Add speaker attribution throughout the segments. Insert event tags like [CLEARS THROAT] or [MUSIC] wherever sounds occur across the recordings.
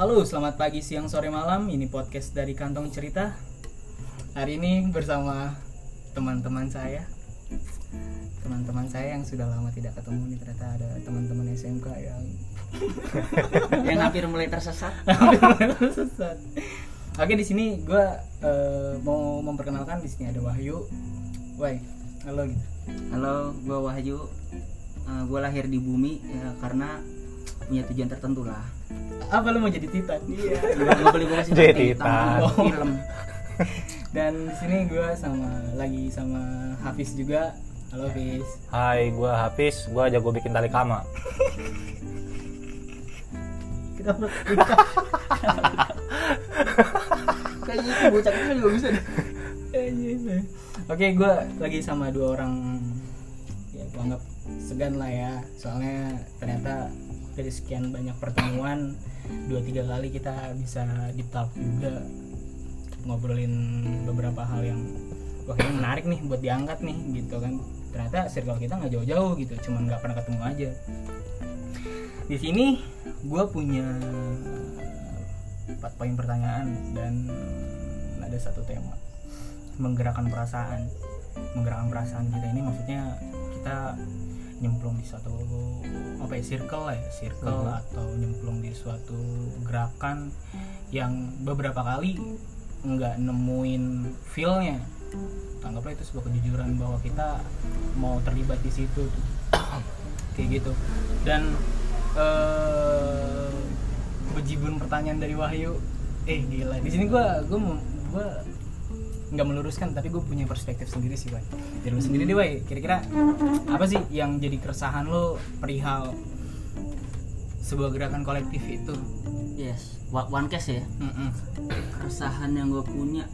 Speaker 1: Halo, selamat pagi, siang, sore, malam. Ini podcast dari Kantong Cerita. Hari ini bersama teman-teman saya. Teman-teman saya yang sudah lama tidak ketemu nih ternyata ada teman-teman SMK yang [LAUGHS]
Speaker 2: yang hampir mulai tersesat. [LAUGHS]
Speaker 1: sesat. Oke, di sini gue mau memperkenalkan di sini ada Wahyu. Wah, halo gitu.
Speaker 2: Halo, gue Wahyu. Uh, gue lahir di bumi ya, karena punya tujuan tertentu lah.
Speaker 1: Apa lu mau jadi Titan?
Speaker 2: Iya. Gak boleh gue kasih
Speaker 3: Jadi Titan. [LAUGHS]
Speaker 2: film.
Speaker 1: Dan di sini gue sama lagi sama Hafiz juga. Halo Hafiz.
Speaker 3: Hai, gua Hafiz, gua jago bikin tali kama.
Speaker 1: Kita [LAUGHS]
Speaker 2: Kayaknya itu bocah kecil juga bisa deh.
Speaker 1: Oke, gue lagi sama dua orang ya gue anggap segan lah ya. Soalnya ternyata dari sekian banyak pertemuan dua tiga kali kita bisa di talk juga ngobrolin beberapa hal yang wah kayaknya menarik nih buat diangkat nih gitu kan. Ternyata circle kita nggak jauh-jauh gitu, cuman nggak pernah ketemu aja. Di sini gue punya empat poin pertanyaan dan ada satu tema menggerakkan perasaan menggerakkan perasaan kita ini maksudnya kita nyemplung di suatu apa ya circle lah ya circle
Speaker 3: Mhm.
Speaker 1: atau nyemplung di suatu gerakan yang beberapa kali nggak nemuin feelnya anggaplah itu sebuah kejujuran bahwa kita mau terlibat di situ tuh. kayak gitu dan eh bejibun pertanyaan dari Wahyu eh gila di sini gua gua mau- gua nggak meluruskan tapi gue punya perspektif sendiri sih Wai dari lu sendiri deh Wai kira-kira apa sih yang jadi keresahan lo perihal sebuah gerakan kolektif itu
Speaker 2: Yes, one case ya.
Speaker 1: Mm-mm.
Speaker 2: Keresahan yang gue punya.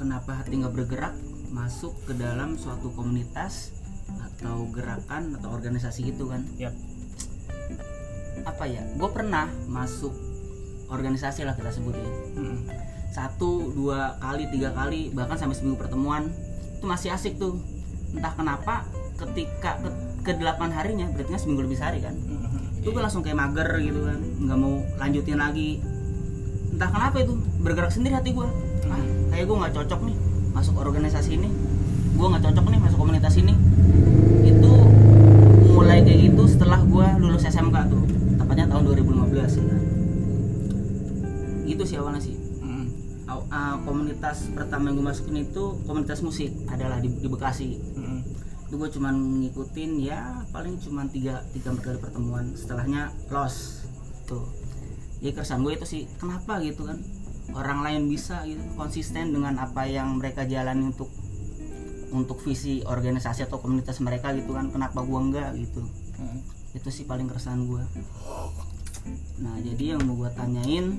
Speaker 2: Kenapa hati nggak bergerak masuk ke dalam suatu komunitas atau gerakan atau organisasi gitu kan?
Speaker 1: Yap.
Speaker 2: Apa ya? Gue pernah masuk organisasi lah kita sebutin.
Speaker 1: Mm-mm.
Speaker 2: Satu dua kali tiga kali bahkan sampai seminggu pertemuan. Itu masih asik tuh. Entah kenapa ketika ke, ke delapan harinya berarti kan seminggu lebih sehari kan? Itu gue langsung kayak mager gitu kan. Nggak mau lanjutin lagi. Entah kenapa itu bergerak sendiri hati gue ah kayak gue nggak cocok nih masuk organisasi ini. Gue nggak cocok nih masuk komunitas ini. Itu mulai kayak gitu setelah gue lulus SMK tuh. Tepatnya tahun 2015 ya kan? Itu sih awalnya sih uh, komunitas pertama yang gue masukin itu komunitas musik adalah di, di Bekasi.
Speaker 1: Mm-mm.
Speaker 2: itu gue cuman ngikutin ya paling cuman tiga tiga kali pertemuan. Setelahnya los tuh. Jadi keresahan gue itu sih kenapa gitu kan? Orang lain bisa gitu konsisten dengan apa yang mereka jalani untuk untuk visi organisasi atau komunitas mereka gitu kan? Kenapa gue enggak gitu?
Speaker 1: Mm-mm.
Speaker 2: itu sih paling keresahan gue nah jadi yang mau gue tanyain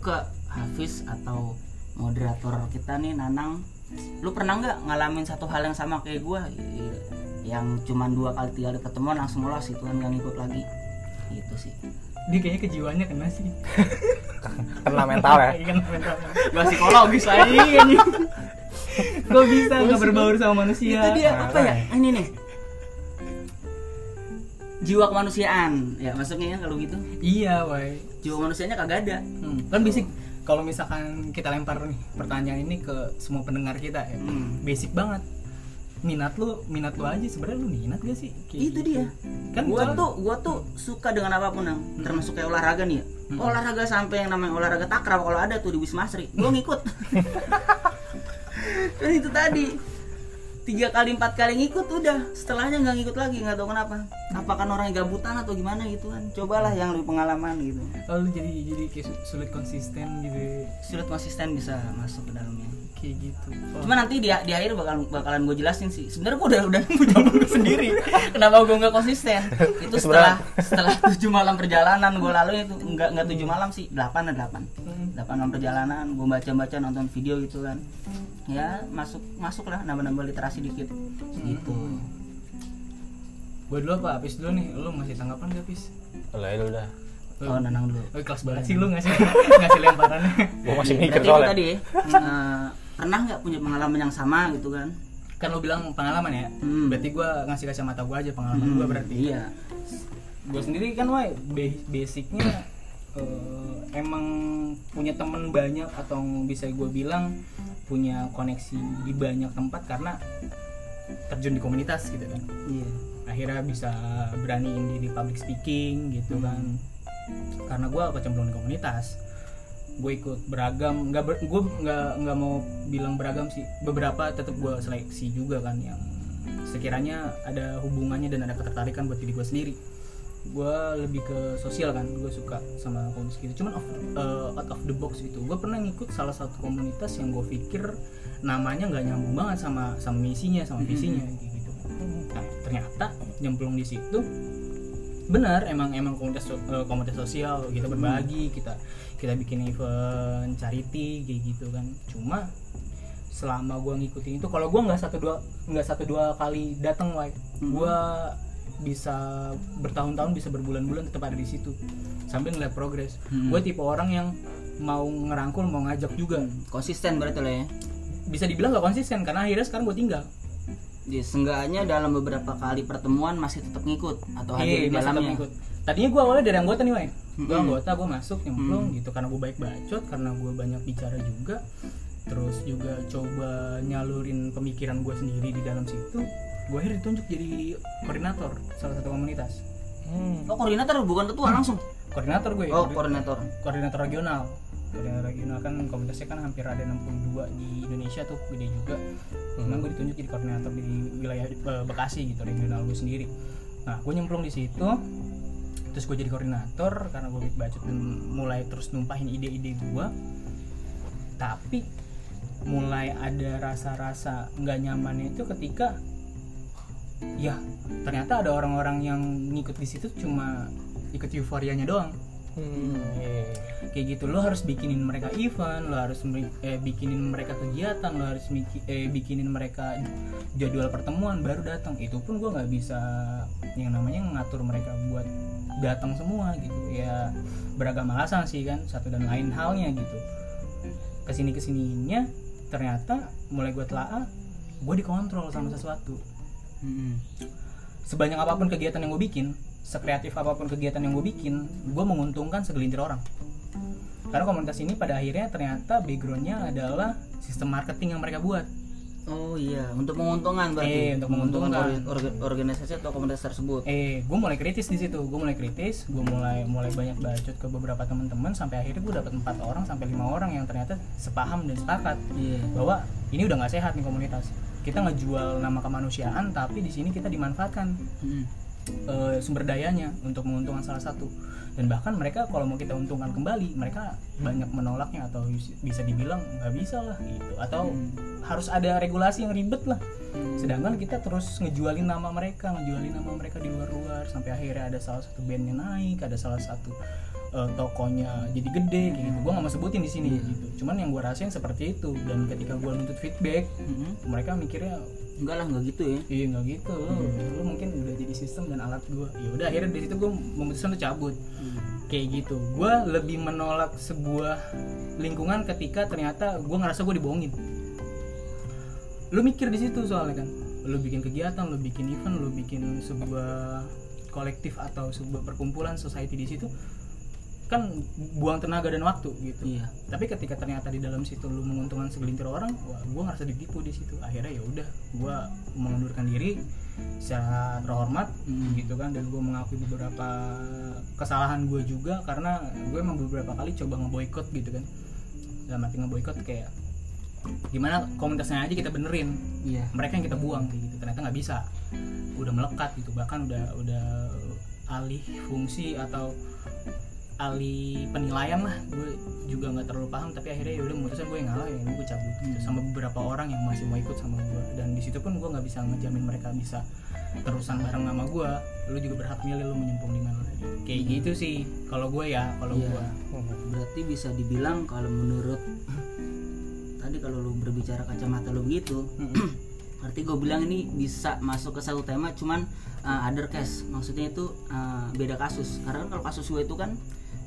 Speaker 2: ke Hafiz atau moderator kita nih Nanang. Lu pernah nggak ngalamin satu hal yang sama kayak gue yang cuman dua kali tiga kali ketemuan langsung los itu kan nggak ngikut lagi. Itu sih.
Speaker 1: Dia kayaknya kejiwaannya kena sih. [LAUGHS]
Speaker 3: Kena mental ya.
Speaker 1: Iya, kena mental.
Speaker 2: Gak psikologis lagi
Speaker 1: kok bisa nggak berbaur sama manusia.
Speaker 2: Itu dia
Speaker 3: Nah,
Speaker 2: apa ya? ini nih. Jiwa kemanusiaan. Ya maksudnya ya kalau gitu.
Speaker 1: Iya Wai
Speaker 2: jiwa manusianya kagak ada.
Speaker 1: Hmm, kan basic kalau misalkan kita lempar nih pertanyaan ini ke semua pendengar kita ya
Speaker 2: Hmm.
Speaker 1: basic banget. Minat lu minat lu aja sebenarnya lu minat gak sih? Kayak
Speaker 2: itu
Speaker 1: gitu.
Speaker 2: dia.
Speaker 1: Kan
Speaker 2: gua
Speaker 1: kalau-
Speaker 2: tuh gua tuh suka dengan apa pun yang termasuk kayak olahraga nih ya.
Speaker 1: Hmm.
Speaker 2: olahraga sampai yang namanya olahraga takraw kalau ada tuh di Wisma Asri gua ngikut. Dan [LAUGHS] itu tadi tiga kali empat kali ngikut udah. Setelahnya nggak ngikut lagi nggak tahu kenapa. Apakah orang yang gabutan atau gimana gitu kan? Cobalah yang lebih pengalaman gitu.
Speaker 1: Oh, lu jadi jadi sulit konsisten gitu
Speaker 2: sulit konsisten bisa masuk ke dalamnya
Speaker 1: kayak gitu. Oh.
Speaker 2: cuma nanti di, di akhir bakal bakalan gue jelasin sih. Sebenarnya gue udah udah [LAUGHS] nemu jawaban sendiri. Kenapa gue nggak konsisten? [LAUGHS] Itu setelah setelah [LAUGHS] tujuh malam perjalanan gue lalu itu nggak nggak tujuh malam sih delapan ada delapan.
Speaker 1: Hmm.
Speaker 2: delapan malam perjalanan gue baca baca nonton video gitu kan. Ya masuk masuk lah nambah nambah literasi dikit. Gitu.
Speaker 1: Gue dulu apa habis dulu nih. Lu masih tanggapan gak habis
Speaker 3: Udah, itu udah.
Speaker 2: Oh nanang dulu.
Speaker 1: Oh, kelas banget sih lu ngasih [LAUGHS] ngasih lemparannya.
Speaker 3: Gua masih mikir soalnya.
Speaker 2: tadi ya eh, pernah nggak punya pengalaman yang sama gitu kan?
Speaker 1: Kan lu bilang pengalaman ya.
Speaker 2: Hmm.
Speaker 1: berarti gua ngasih kacamata gua aja pengalaman gua
Speaker 2: Hmm,
Speaker 1: berarti.
Speaker 2: iya.
Speaker 1: Gue sendiri kan wah ba- basicnya eh, emang punya temen banyak atau bisa gue bilang punya koneksi di banyak tempat karena terjun di komunitas gitu kan.
Speaker 2: Iya.
Speaker 1: Akhirnya bisa beraniin diri public speaking gitu kan karena gue kecemplung di komunitas gue ikut beragam nggak ber, gue nggak nggak mau bilang beragam sih. Beberapa tetap gue seleksi juga kan yang sekiranya ada hubungannya dan ada ketertarikan buat diri gue sendiri. Gue lebih ke sosial kan gue suka sama komunitas gitu. Cuman off, uh, out of the box gitu. Gue pernah ngikut salah satu komunitas yang gue pikir namanya nggak nyambung banget sama sama misinya sama visinya kayak gitu. Nah ternyata nyemplung di situ benar emang emang komunitas eh, komunitas sosial kita berbagi kita kita bikin event charity kayak gitu kan. Cuma selama gua ngikutin itu kalau gua nggak satu dua nggak satu dua kali datang wae gua bisa bertahun-tahun bisa berbulan-bulan tetap ada di situ. Sambil ngeliat progres.
Speaker 2: Hmm.
Speaker 1: gue tipe orang yang mau ngerangkul mau ngajak juga.
Speaker 2: Konsisten berarti lah ya.
Speaker 1: Bisa dibilang gak konsisten karena akhirnya sekarang gue tinggal
Speaker 2: Jadi seenggaknya dalam beberapa kali pertemuan masih tetap ngikut atau hadir
Speaker 1: Iya,
Speaker 2: di
Speaker 1: masih tetap
Speaker 2: dalamnya.
Speaker 1: ikut. Tadinya gue awalnya dari anggota nih, Wai. Gue
Speaker 2: Mm-mm.
Speaker 1: anggota, gue masuk nyemplung gitu karena gue baik bacot, karena gue banyak bicara juga. Terus juga coba nyalurin pemikiran gue sendiri di dalam situ. Gue akhirnya ditunjuk jadi koordinator salah satu komunitas.
Speaker 3: Hmm.
Speaker 2: Oh koordinator bukan ketua langsung.
Speaker 1: Koordinator gue,
Speaker 2: Oh
Speaker 1: koordi-
Speaker 2: koordinator.
Speaker 1: koordinator regional. Koordinator regional kan komunitasnya kan hampir ada 62 di Indonesia tuh, gede juga. Cuman gue ditunjuk jadi koordinator di wilayah eh, Bekasi gitu, regional gue sendiri. Nah, gue nyemplung di situ. Terus gue jadi koordinator karena gue bacot dan mulai terus numpahin ide-ide gue. Tapi mulai ada rasa-rasa nggak nyamannya itu ketika ya ternyata ada orang-orang yang ngikut di situ cuma ikut euforianya doang
Speaker 3: Hmm.
Speaker 1: Kayak gitu lo harus bikinin mereka event lo harus eh, bikinin mereka kegiatan lo harus miki- eh, bikinin mereka jadwal pertemuan baru datang itu pun gue nggak bisa yang namanya ngatur mereka buat datang semua gitu ya beragam alasan sih kan satu dan lain halnya gitu ke sini ke sininya ternyata mulai gue telaah gue dikontrol sama sesuatu
Speaker 2: Mm-mm.
Speaker 1: sebanyak apa pun kegiatan yang gue bikin sekreatif apa pun kegiatan yang gue bikin gue menguntungkan segelintir orang karena komunitas ini pada akhirnya ternyata backgroundnya adalah sistem marketing yang mereka buat
Speaker 2: Oh iya, untuk menguntungkan berarti.
Speaker 1: Eh, untuk menguntungkan.
Speaker 2: orga- organisasi atau komunitas tersebut.
Speaker 1: eh gue mulai kritis di situ gue mulai kritis gue mulai mulai banyak bacot ke beberapa teman-teman sampai akhirnya gue dapat empat orang sampai lima orang yang ternyata sepaham dan sepakat
Speaker 2: Iya.
Speaker 1: bahwa ini udah nggak sehat nih komunitas kita ngejual nama kemanusiaan tapi di sini kita dimanfaatkan
Speaker 2: Mm-mm.
Speaker 1: Eh, sumber dayanya untuk menguntungkan salah satu. Dan bahkan mereka kalau mau kita untungkan kembali mereka banyak menolaknya atau bis- bisa dibilang nggak bisa lah gitu. Atau harus ada regulasi yang ribet lah. Sedangkan kita terus ngejualin nama mereka ngejualin nama mereka di luar-luar sampai akhirnya ada salah satu bandnya naik ada salah satu eh, tokonya jadi gede kayak gitu gue nggak mau sebutin di sini gitu cuman yang gue rasain seperti itu dan ketika gue nuntut feedback
Speaker 2: Mm-mm.
Speaker 1: mereka mikirnya
Speaker 2: Enggak lah, enggak gitu ya.
Speaker 1: Iya nggak gitu, lu, lu mungkin udah jadi sistem dan alat gue. Ya udah akhirnya dari situ gue memutuskan untuk cabut. Kayak gitu, gue lebih menolak sebuah lingkungan ketika ternyata gue ngerasa gue dibohongin. Lu mikir di situ soalnya kan, lu bikin kegiatan, lu bikin event, lu bikin sebuah kolektif atau sebuah perkumpulan society di situ kan buang tenaga dan waktu gitu.
Speaker 2: Iya.
Speaker 1: tapi ketika ternyata di dalam situ lu menguntungkan segelintir orang wah gue ngerasa ditipu di situ. Akhirnya ya udah gue mengundurkan diri secara terhormat
Speaker 2: Hmm.
Speaker 1: gitu kan. Dan gue mengakui beberapa kesalahan gue juga karena gue emang beberapa kali coba ngeboikot gitu kan. Dalam arti ngeboikot kayak gimana komunitasnya aja kita benerin.
Speaker 2: Iya.
Speaker 1: mereka yang kita buang gitu. Ternyata nggak bisa. Udah melekat gitu. Bahkan udah udah alih fungsi atau alih penilaian lah. Gue juga nggak terlalu paham tapi akhirnya ya udah memutuskan gue ngalah ya gue cabut gitu sama beberapa orang yang masih mau ikut sama gue dan di situ pun gue nggak bisa ngejamin mereka bisa terusan bareng sama gue lu juga berhak milih lu menyempung di mana. Kayak gitu sih kalau gue ya kalau
Speaker 2: Iya.
Speaker 1: gue
Speaker 2: Berarti bisa dibilang kalau menurut tadi kalau lu berbicara kacamata lu begitu, [CLEARS THROAT] berarti gue bilang ini bisa masuk ke satu tema cuman uh, other case. Maksudnya itu uh, beda kasus. Karena kan kalau kasus gue itu kan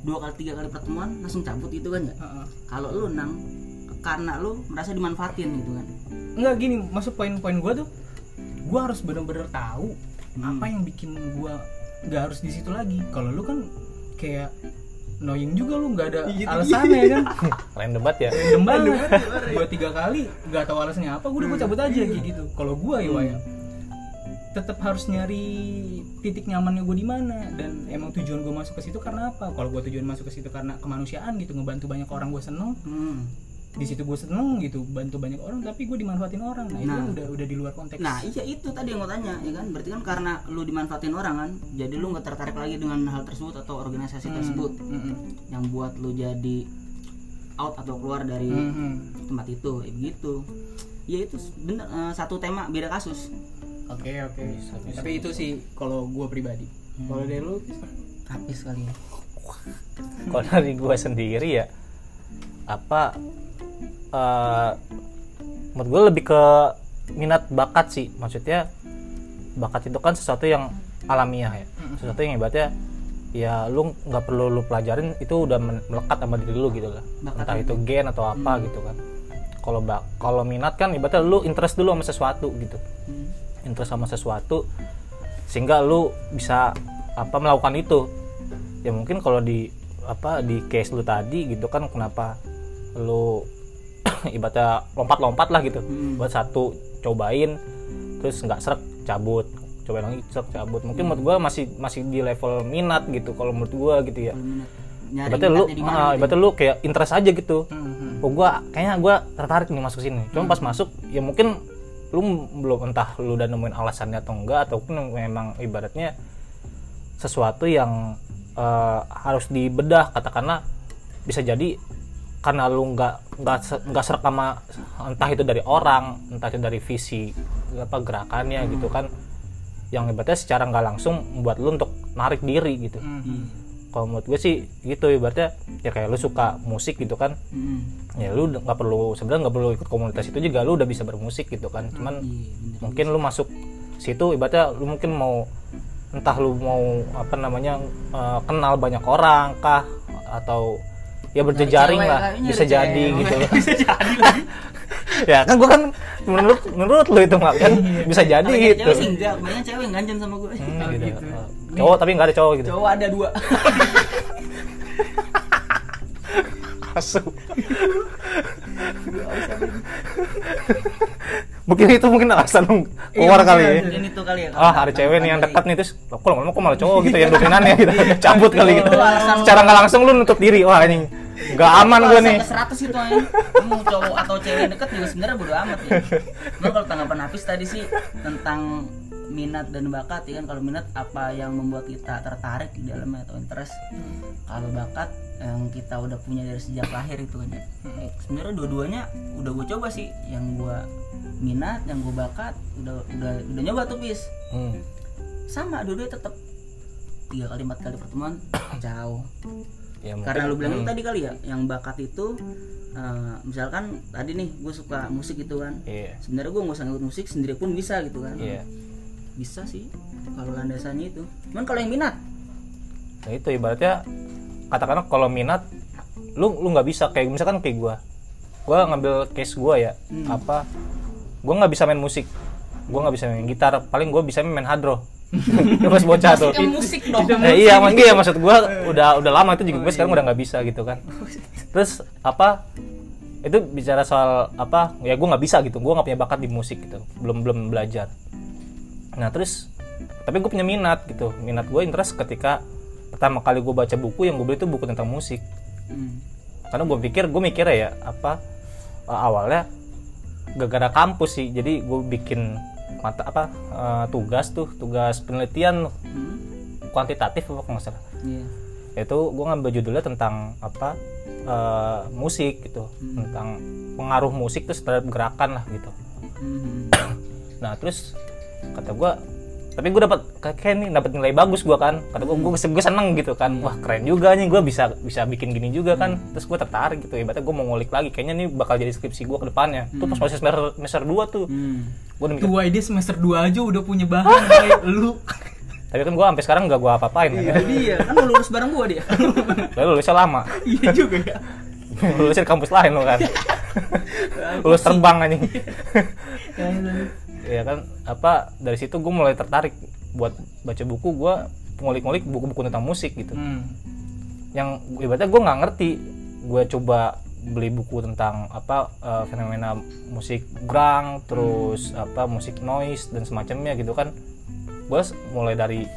Speaker 2: dua kali tiga kali pertemuan langsung cabut itu kan ya
Speaker 1: Heeh.
Speaker 2: kalau lu nang karena lu merasa dimanfaatin gitu kan?
Speaker 1: Enggak gini, masuk poin-poin gue tuh Gue harus bener-bener tahu
Speaker 2: Hmm.
Speaker 1: Apa yang bikin gue nggak harus di situ lagi. Kalau lu kan kayak annoying juga lu nggak ada
Speaker 2: Iya,
Speaker 1: alasannya kan? [LAUGHS]
Speaker 3: Random banget ya.
Speaker 1: Random banget dua tiga kali nggak tahu alasannya apa gue udah gue cabut aja kayak gitu. Kalau gue ya ya tetap harus nyari titik nyamannya gue di mana dan emang tujuan gue masuk ke situ karena apa kalau gue tujuan masuk ke situ karena kemanusiaan gitu ngebantu banyak orang gue seneng
Speaker 2: Hmm.
Speaker 1: di situ gue seneng gitu bantu banyak orang tapi gue dimanfaatin orang nah, itu
Speaker 2: Nah.
Speaker 1: kan udah udah di luar konteks
Speaker 2: Nah iya itu tadi yang gue tanya ya kan berarti kan karena lu dimanfaatin orang kan jadi lu nggak tertarik lagi dengan hal tersebut atau organisasi
Speaker 1: Hmm,
Speaker 2: tersebut
Speaker 1: mm-mm.
Speaker 2: yang buat lu jadi out atau keluar dari
Speaker 1: Mhm.
Speaker 2: tempat itu ya begitu ya itu bener eh, satu tema beda kasus
Speaker 1: oke oke.
Speaker 3: Bisa, bisa.
Speaker 1: tapi itu sih kalau gue pribadi.
Speaker 2: Hmm.
Speaker 1: kalau dari lu
Speaker 2: habis kali ya.
Speaker 3: Kalau dari gue sendiri ya? Apa eh menurut gue lebih ke minat bakat sih. Maksudnya bakat itu kan sesuatu yang alamiah ya. Sesuatu yang ibaratnya ya lu nggak perlu lu pelajarin itu udah melekat sama diri lu gitu lah.
Speaker 2: Bakat
Speaker 3: entah
Speaker 2: itu.
Speaker 3: itu gen atau apa gitu kan. Kalau bak kalau minat kan ibaratnya lu interest dulu sama sesuatu gitu.
Speaker 2: Hmm.
Speaker 3: Interest sama sesuatu sehingga lu bisa apa melakukan itu. Ya mungkin kalau di apa di case lu tadi gitu kan kenapa lu [CLEARS THROAT] ibaratnya lompat-lompat lah gitu.
Speaker 2: Hmm.
Speaker 3: buat satu cobain terus nggak serak cabut. Cobain lagi serak cabut. Mungkin menurut gua masih masih di level minat gitu kalau menurut gua gitu ya. Ibaratnya lu
Speaker 2: ya.
Speaker 3: ibaratnya lu kayak interest aja gitu.
Speaker 1: Mhm.
Speaker 3: oh gua kayaknya gua tertarik nih masuk sini. Cuma pas masuk ya mungkin lu belum entah lu udah nemuin alasannya atau enggak ataupun memang ibaratnya sesuatu yang eh, harus dibedah katakanlah bisa jadi karena lu nggak nggak nggak serak sama entah itu dari orang entah itu dari visi apa gerakannya gitu kan yang ibaratnya secara nggak langsung membuat lu untuk narik diri gitu
Speaker 1: Mhm.
Speaker 3: Kalau menurut gue sih gitu ibaratnya ya kayak lu suka musik gitu kan.
Speaker 2: Hmm.
Speaker 3: ya lu nggak perlu sebenarnya nggak perlu ikut komunitas itu juga lu udah bisa bermusik gitu kan. Cuman
Speaker 2: Iya,
Speaker 3: mungkin lu masuk situ ibaratnya lu mungkin mau entah lu mau apa namanya eh, kenal banyak orang kah atau ya berjejaring
Speaker 2: cewek
Speaker 3: lah. bisa jadi gitu. [LAUGHS]
Speaker 2: Bisa jadi [LAUGHS]
Speaker 3: ya kan gua kan menurut menurut lu itu mak kan bisa jadi
Speaker 2: Kalau
Speaker 3: gitu.
Speaker 2: cewek sih enggak. Banyak cewek yang ganjen sama gue
Speaker 3: Hmm,
Speaker 1: Oh,
Speaker 3: gitu.
Speaker 1: gitu.
Speaker 3: Cowok tapi nggak ada cowok gitu.
Speaker 2: Cowok ada dua. [LAUGHS]
Speaker 3: Asu. Mungkin itu mungkin alasan lu keluar
Speaker 1: Iya,
Speaker 3: kali ya.
Speaker 1: mungkin
Speaker 2: itu kali ya
Speaker 3: ah ada cewek nih yang dekat nih terus "Loh, kok lama-lama kok malah cowok gitu yang dominannya gitu. Cabut kali gitu. secara nggak langsung lu nutup diri. Wah ini nggak aman gue nih.
Speaker 2: 100 itu aja kamu cowok atau cewek deket juga sebenarnya bodo amat ya. Cuman kalau tanggapan Hafiz tadi sih tentang minat dan bakat ya kan? Kalau minat apa yang membuat kita tertarik di dalamnya atau interest? Kalau bakat yang kita udah punya dari sejak lahir itu kan ya. Sebenarnya dua-duanya udah gue coba sih. Yang gue minat yang gue bakat udah udah udah nyoba tuh pis
Speaker 3: Hmm.
Speaker 2: sama dua-duanya tetap tiga kali empat kali pertemuan [COUGHS] jauh
Speaker 3: Ya,
Speaker 2: karena lu bilang itu
Speaker 3: Hmm.
Speaker 2: tadi kali ya yang bakat itu eh, misalkan tadi nih gue suka musik gitu kan.
Speaker 3: Iya.
Speaker 2: Sebenarnya gue nggak usah ngikut musik sendiri pun bisa gitu kan.
Speaker 3: Iya.
Speaker 2: Bisa sih kalau landasannya itu. Cuman kalau yang minat?
Speaker 3: Nah itu ibaratnya katakanlah kalau minat lu lu nggak bisa. Kayak misalkan kayak gua. Gua ngambil case gua ya.
Speaker 2: Hmm.
Speaker 3: apa? Gua nggak bisa main musik. Gua nggak bisa main gitar. Paling gua bisa main hadro itu pas bocah tuh
Speaker 2: musik dong
Speaker 3: Eh, iya, emang iya maksud gua udah udah lama itu juga gue sekarang udah nggak bisa gitu kan. Terus apa? Itu bicara soal apa? Ya gue nggak bisa gitu. Gue nggak punya bakat di musik gitu. Belum belum belajar. Nah terus tapi gue punya minat gitu. Minat gue interest ketika pertama kali gue baca buku yang gue beli itu buku tentang musik.
Speaker 2: Hmm.
Speaker 3: Karena gue pikir gue mikir ya apa awalnya gara-gara kampus sih. Jadi gue bikin mata apa eh, tugas tuh tugas penelitian
Speaker 2: Hmm.
Speaker 3: kuantitatif apa nggak salah
Speaker 2: Iya.
Speaker 3: itu gue ngambil judulnya tentang apa eh, musik gitu tentang pengaruh musik terus terhadap gerakan lah gitu
Speaker 2: Hmm.
Speaker 3: nah terus kata gue tapi gue dapat kayak nih dapat nilai bagus gue kan. Kata gue gue gue seneng gitu kan. Wah keren juga nih gue bisa bisa bikin gini juga kan. Terus gue tertarik gitu ibaratnya gue mau ngulik lagi. Kayaknya nih bakal jadi skripsi gue ke depannya. Tuh pas masih semester semester 2 tuh.
Speaker 2: Hmm.
Speaker 3: gue udah mikir
Speaker 1: tua dia semester 2 aja udah punya bahan [LAUGHS] kayak lu.
Speaker 3: Tapi kan gue sampai sekarang gak gue apa-apain kan.
Speaker 2: Jadi ya kan lu lulus bareng gua dia. [LAUGHS]
Speaker 3: lalu lulusnya lama.
Speaker 1: Iya juga ya.
Speaker 3: Lulusnya di kampus lain lo kan. [LAUGHS] Lulus terbang anjing ya kan apa dari situ gue mulai tertarik buat baca buku. Gue ngulik-ngulik buku-buku tentang musik gitu.
Speaker 1: Hmm.
Speaker 3: yang ibaratnya gue nggak ngerti gue coba beli buku tentang apa eh, fenomena musik grang terus apa musik noise dan semacamnya gitu kan. Gue mulai dari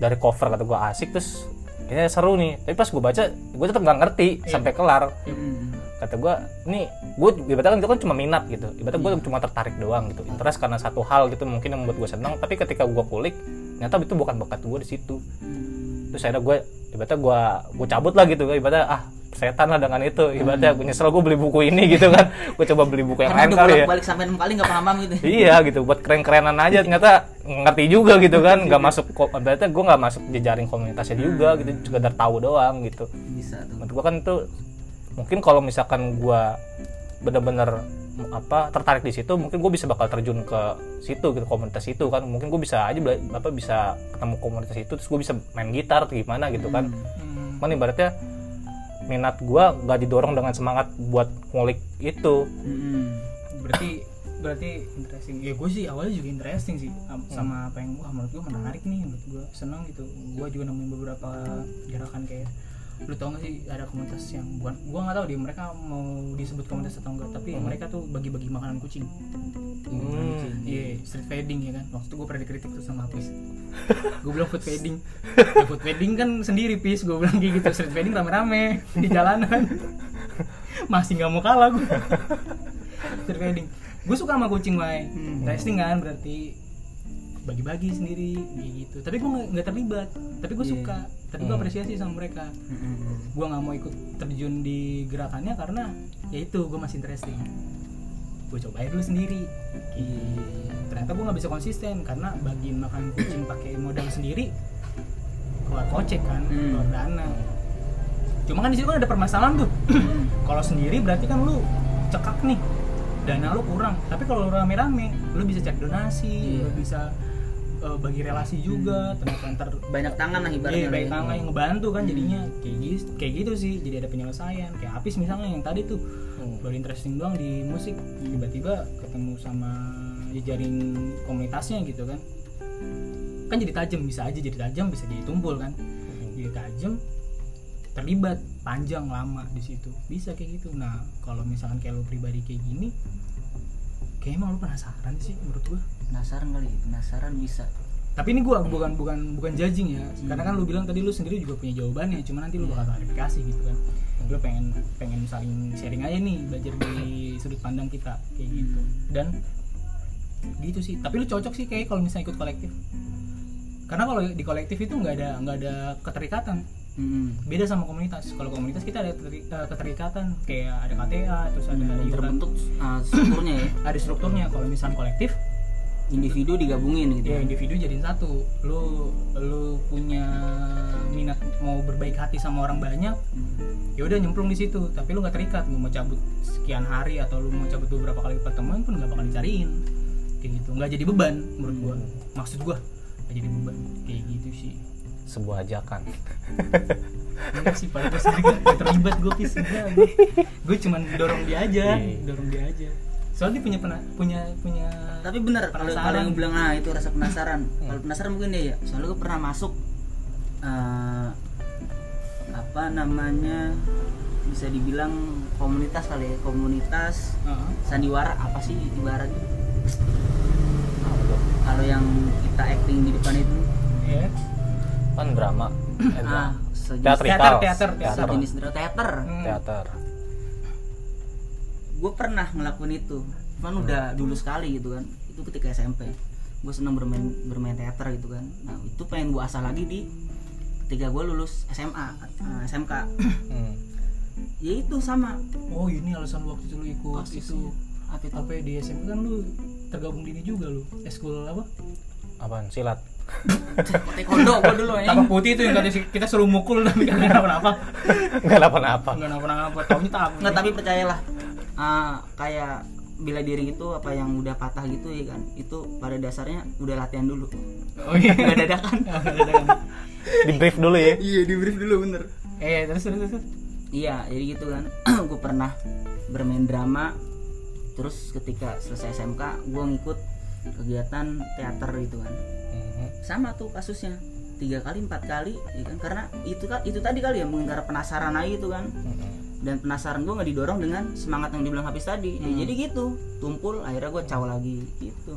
Speaker 3: dari cover kata gue asik terus kayaknya seru nih. Tapi pas gue baca gue tetap nggak ngerti sampai kelar.
Speaker 2: Hmm.
Speaker 3: Kata gue ini gue ibaratnya kan itu kan cuma minat gitu. Ibaratnya gue cuma tertarik doang gitu. Interest karena satu hal gitu mungkin yang membuat gue senang tapi ketika gue kulik ternyata itu bukan bakat gue di situ. Terus akhirnya gue ibaratnya gue gue cabut lah gitu. Ibaratnya ah setan lah dengan itu. Ibaratnya gue nyesel gue beli buku ini gitu kan. Gue coba beli buku yang lain kali ya.
Speaker 2: balik sampai enam kali nggak paham gitu.
Speaker 3: iya gitu buat keren-kerenan aja ternyata ngerti juga gitu kan. Nggak [LAUGHS] masuk ibaratnya gue nggak masuk jejaring komunitasnya juga gitu. Sekedar tahu doang gitu.
Speaker 2: Bisa tuh.
Speaker 3: menurut gua kan itu mungkin kalau misalkan gua bener-bener apa tertarik di situ mungkin gue bisa bakal terjun ke situ gitu komunitas itu kan. Mungkin gue bisa aja apa bisa ketemu komunitas itu terus gue bisa main gitar atau gimana gitu kan.
Speaker 1: Hmm.
Speaker 3: cuman ibaratnya minat gua gak didorong dengan semangat buat ngulik itu.
Speaker 2: Hmm.
Speaker 1: berarti berarti interesting. Ya gue sih awalnya juga interesting sih am- sama apa yang wah menurut gue menarik nih menurut gue senang gitu. Gue juga nemuin beberapa gerakan kayak lu tau gak sih ada komunitas yang bukan gue nggak tahu deh mereka mau disebut komunitas atau enggak tapi mereka tuh bagi-bagi makanan kucing.
Speaker 3: Hmm.
Speaker 1: iya. Street feeding ya kan. Waktu itu gue pernah dikritik tuh sama Apis [LAUGHS] gue bilang food feeding ya, food feeding kan sendiri pis. Gue bilang kayak gitu street feeding rame-rame di jalanan. Masih nggak mau kalah gue street feeding gue suka sama kucing Mai
Speaker 2: Hmm.
Speaker 1: testing kan berarti bagi-bagi sendiri gitu. Tapi gue nggak nggak terlibat. Tapi gue
Speaker 2: Iya.
Speaker 1: suka tapi gue apresiasi sama mereka. Gue nggak mau ikut terjun di gerakannya karena ya itu gue masih interesting. Gue cobain dulu sendiri.
Speaker 2: Iya.
Speaker 1: ternyata gue nggak bisa konsisten karena bagiin makan kucing pakai modal sendiri keluar kocek kan
Speaker 2: Hmm.
Speaker 1: keluar dana. Cuma kan di situ kan ada permasalahan tuh. Kalau sendiri berarti kan lu cekak nih dana lu kurang. Tapi kalau lu rame-rame lu bisa cari donasi
Speaker 2: Iya.
Speaker 1: lu bisa uh, bagi relasi juga ternyata ntar
Speaker 2: Banyak tangan lah ibaratnya.
Speaker 1: baik
Speaker 2: lah ya.
Speaker 1: tangan yang ngebantu kan jadinya kayak gitu, kayak gitu sih. Jadi ada penyelesaian. Kayak Apis misalnya yang tadi tuh
Speaker 3: Hmm.
Speaker 1: baru interesting doang di musik, tiba-tiba ketemu sama jejaring komunitasnya gitu kan. Kan jadi tajam, bisa aja jadi tajam, bisa jadi tumpul kan. Jadi tajam terlibat panjang lama di situ. Bisa kayak gitu. Nah, kalau misalkan kayak lu pribadi kayak gini, kayak emang lu penasaran sih menurut gua.
Speaker 2: Penasaran kali, penasaran bisa.
Speaker 1: tapi ini gua bukan bukan bukan judging ya. Karena kan lu bilang tadi lu sendiri juga punya jawabannya cuma nanti lu bakal klarifikasi gitu kan. Lu pengen pengen saling sharing aja nih belajar dari sudut pandang kita kayak gitu. Dan gitu sih. Tapi lu cocok sih kayak kalau misalnya ikut kolektif. Karena kalau di kolektif itu nggak ada nggak ada keterikatan.
Speaker 2: Hmm.
Speaker 1: beda sama komunitas. Kalau komunitas kita ada eh, keterikatan. Kayak ada KTA terus ada
Speaker 2: Dan
Speaker 1: iuran
Speaker 2: terbentuk uh, strukturnya ya. [CLEARS THROAT]
Speaker 1: ada strukturnya. Kalau misalnya kolektif
Speaker 2: Individu digabungin gitu.
Speaker 1: ya individu jadiin satu. Lu lu punya minat mau berbaik hati sama orang banyak ya udah nyemplung di situ. Tapi lu nggak terikat lu mau cabut sekian hari atau lu mau cabut beberapa kali pertemuan pun nggak bakal dicariin. Kayak gitu. Nggak jadi beban menurut gua. Maksud gua nggak jadi beban. Kayak gitu sih.
Speaker 3: Sebuah ajakan.
Speaker 1: Enggak sih pada gue sendiri gak terlibat gue pis enggak gue gue cuman dorong dia aja
Speaker 3: Iya.
Speaker 1: dorong dia aja soalnya dia punya pena, punya punya
Speaker 2: Tapi bener kalau kalau yang bilang ah itu rasa penasaran. [LAUGHS] Kalau penasaran mungkin ya, ya. Soalnya gue pernah masuk eh, apa namanya bisa dibilang komunitas kali ya komunitas
Speaker 1: Heeh.
Speaker 2: sandiwara apa sih ibaratnya kalau yang kita acting di depan itu
Speaker 1: Iya.
Speaker 3: kan drama [CLEARS THROAT] eh,
Speaker 2: ah
Speaker 3: teatrikal
Speaker 1: teater, teater.
Speaker 2: sejenis drama teater
Speaker 1: Hmm.
Speaker 3: teater
Speaker 2: gue pernah ngelakuin itu. Cuman udah dulu sekali gitu kan. Itu ketika SMP gue seneng bermain bermain teater gitu kan. Nah itu pengen gue asah lagi di ketika gue lulus SMA eh, SMK
Speaker 3: Hmm.
Speaker 2: ya itu sama.
Speaker 1: Oh ini alasan waktu itu lu ikut
Speaker 2: Kasusnya.
Speaker 1: itu.
Speaker 2: apa itu?
Speaker 1: Apa ya, di SMP kan lu tergabung di ini juga lu. Eskul apa?
Speaker 3: apaan? Silat.
Speaker 2: Taekwondo gue dulu ya
Speaker 1: Tapak putih itu yang tadi kita suruh mukul tapi kan nggak apa-apa.
Speaker 3: nggak apa-apa
Speaker 1: Nggak apa-apa. Tahunya tak.
Speaker 2: nggak tapi percayalah kayak bila diri itu apa yang udah patah gitu ya kan itu pada dasarnya udah latihan dulu
Speaker 1: Oh iya.
Speaker 2: nggak dadakan [LAUGHS]
Speaker 1: Oh, nggak dadakan.
Speaker 3: di brief dulu ya
Speaker 2: iya di brief dulu bener
Speaker 1: Eh terus terus terus.
Speaker 2: Iya, jadi gitu kan. [CLEARS THROAT] gue pernah bermain drama. Terus ketika selesai SMK, gue ngikut kegiatan teater gitu kan.
Speaker 3: Mhm.
Speaker 2: Sama tuh kasusnya. tiga kali empat kali ya kan karena itu kan itu tadi kali ya mungkin karena penasaran aja itu kan dan penasaran gue nggak didorong dengan semangat yang dibilang habis tadi. Ya,
Speaker 1: Hmm.
Speaker 2: jadi gitu tumpul akhirnya gue caw lagi gitu.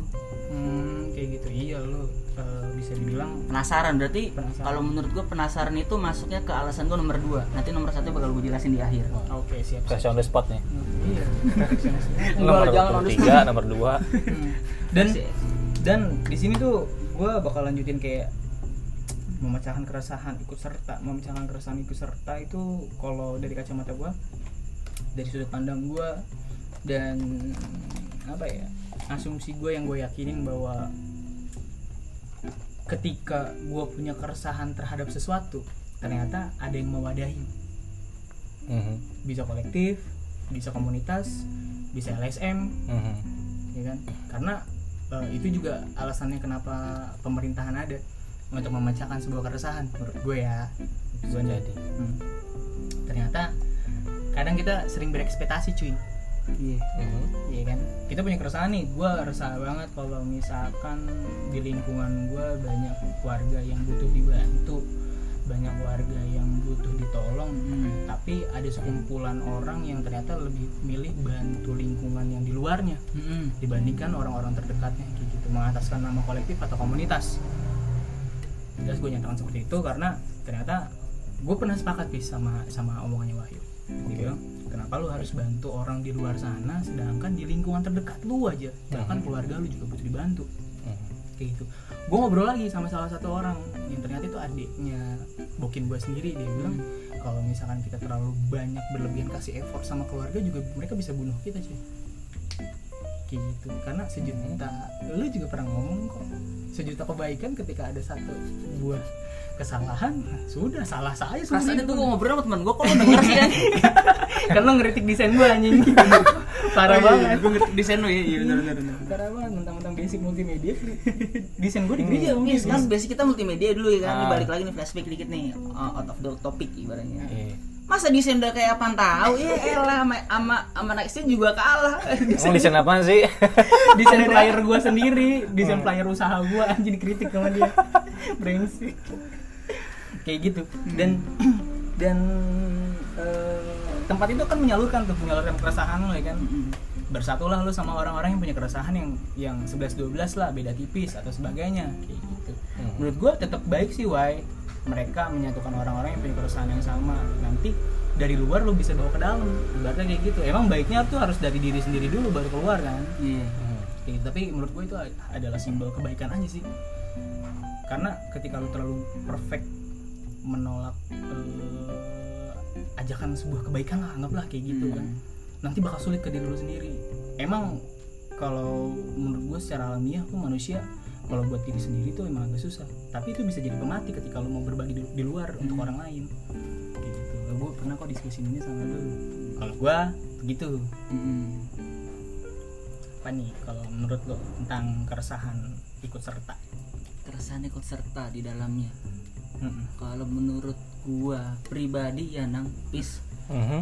Speaker 1: Hmm, kayak gitu. Iya lo eh, bisa dibilang
Speaker 2: penasaran berarti kalau menurut gue penasaran itu masuknya ke alasan gue nomor dua. Nanti nomor satu bakal gue jelasin di akhir.
Speaker 1: Oke siap siap.
Speaker 3: Kasih on the spot nih.
Speaker 1: Iya. [LAUGHS]
Speaker 3: Nomor
Speaker 2: the
Speaker 3: tiga nomor dua.
Speaker 1: Hmm. dan dan di sini tuh gue bakal lanjutin kayak memecahkan keresahan ikut serta memecahkan keresahan ikut serta itu kalau dari kacamata gue dari sudut pandang gue dan apa ya asumsi gue yang gue yakinin bahwa ketika gue punya keresahan terhadap sesuatu ternyata ada yang mewadahi
Speaker 3: Mhm.
Speaker 1: bisa kolektif bisa komunitas bisa LSM
Speaker 3: Mhm.
Speaker 1: ya kan karena eh, itu juga alasannya kenapa pemerintahan ada untuk memecahkan sebuah keresahan menurut gue ya
Speaker 3: bisa
Speaker 1: Gue-
Speaker 3: jadi
Speaker 1: Hmm. ternyata kadang kita sering berekspektasi cuy
Speaker 2: iya
Speaker 3: Mhm.
Speaker 1: Iya kan kita punya keresahan nih gue resah banget kalau misalkan di lingkungan gue banyak warga yang butuh dibantu banyak warga yang butuh ditolong
Speaker 2: Hmm.
Speaker 1: tapi ada sekumpulan orang yang ternyata lebih milih bantu lingkungan yang di luarnya
Speaker 2: Mm-mm.
Speaker 1: dibandingkan orang-orang terdekatnya kayak gitu mengataskan nama kolektif atau komunitas jelas gue nyatakan seperti itu karena ternyata gue pernah sepakat bis sama sama omongannya Wahyu. Dia bilang kenapa lu harus bantu orang di luar sana sedangkan di lingkungan terdekat lu aja? Bahkan keluarga lu juga butuh dibantu.
Speaker 3: Mhm.
Speaker 1: kayak gitu. Gue ngobrol lagi sama salah satu orang yang ternyata itu adiknya bokin gue sendiri. Dia bilang kalau misalkan kita terlalu banyak berlebihan kasih effort sama keluarga juga mereka bisa bunuh kita cuy kayak gitu. Karena sejuta lu juga pernah ngomong kok sejuta kebaikan ketika ada satu buah kesalahan sudah salah saya sebenarnya.
Speaker 2: Itu gue ngobrol sama temen gue kok lo denger sih ya [LAUGHS]
Speaker 1: karena ngeritik desain gue anjing. [LAUGHS] Parah banget.
Speaker 2: Gue ngerti desain lo ya Iya bener bener bener
Speaker 1: parah banget mentang-mentang basic multimedia. Desain gue di gereja
Speaker 2: Iya,
Speaker 1: mungkin
Speaker 2: kan basic kita multimedia dulu ya kan.
Speaker 3: Ah.
Speaker 2: balik lagi nih flashback dikit nih uh, out of the topic ibaratnya.
Speaker 3: Iya.
Speaker 2: Masa desain udah kayak apaan tahu? Ya elah sama sama sama Nextnya juga kalah.
Speaker 3: Emang desain apaan sih?
Speaker 1: desain flyer gue sendiri desain flyer usaha gue anjing dikritik sama dia. Brengsek. Kayak gitu. Dan [CLEARS THROAT] dan eh, tempat itu kan menyalurkan tuh menyalurkan keresahan lo ya kan. Bersatulah lu sama orang-orang yang punya keresahan yang yang 11 12 lah beda tipis atau sebagainya kayak gitu.
Speaker 3: Hmm.
Speaker 1: menurut gue tetap baik sih why mereka menyatukan orang-orang yang punya keresahan yang sama. Nanti dari luar lu bisa bawa ke dalam. Ibaratnya kayak gitu. Emang baiknya tuh harus dari diri sendiri dulu baru keluar kan?
Speaker 2: Iya.
Speaker 1: Gitu. tapi menurut gue itu adalah simbol kebaikan aja sih. Karena ketika lu terlalu perfect menolak eh, ajakan sebuah kebaikan lah anggaplah kayak gitu
Speaker 2: Hmm.
Speaker 1: kan nanti bakal sulit ke diri lu sendiri. Emang kalau menurut gue secara alamiah tuh manusia kalau buat diri sendiri tuh emang agak susah tapi itu bisa jadi pemati ketika lu mau berbagi di, di luar untuk orang lain kayak gitu gue pernah kok diskusi ini sama lu kalau gue begitu
Speaker 2: Mm-mm.
Speaker 1: apa nih kalau menurut lo tentang keresahan ikut serta
Speaker 2: Keresahan ikut serta di dalamnya.
Speaker 1: Mm-mm.
Speaker 2: Kalau menurut gua pribadi ya Nang, pis
Speaker 3: Mhm.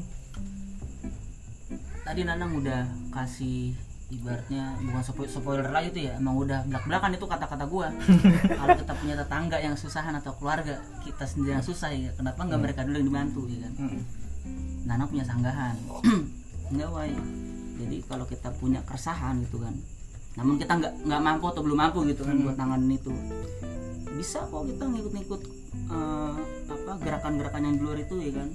Speaker 2: tadi Nanang udah kasih ibaratnya bukan spoiler, lagi tuh ya emang udah belak belakan itu kata-kata gua. [LAUGHS] Kalau kita punya tetangga yang susahan atau keluarga kita sendiri yang susah ya kenapa nggak mereka dulu yang dibantu ya kan?
Speaker 1: Mm-mm.
Speaker 2: Nanang punya sanggahan. [CLEARS THROAT] Enggak wai. Jadi kalau kita punya keresahan gitu kan namun kita nggak nggak mampu atau belum mampu gitu kan buat nanganin itu. Bisa kok kita ngikut-ngikut eh, apa gerakan-gerakan yang di luar itu ya kan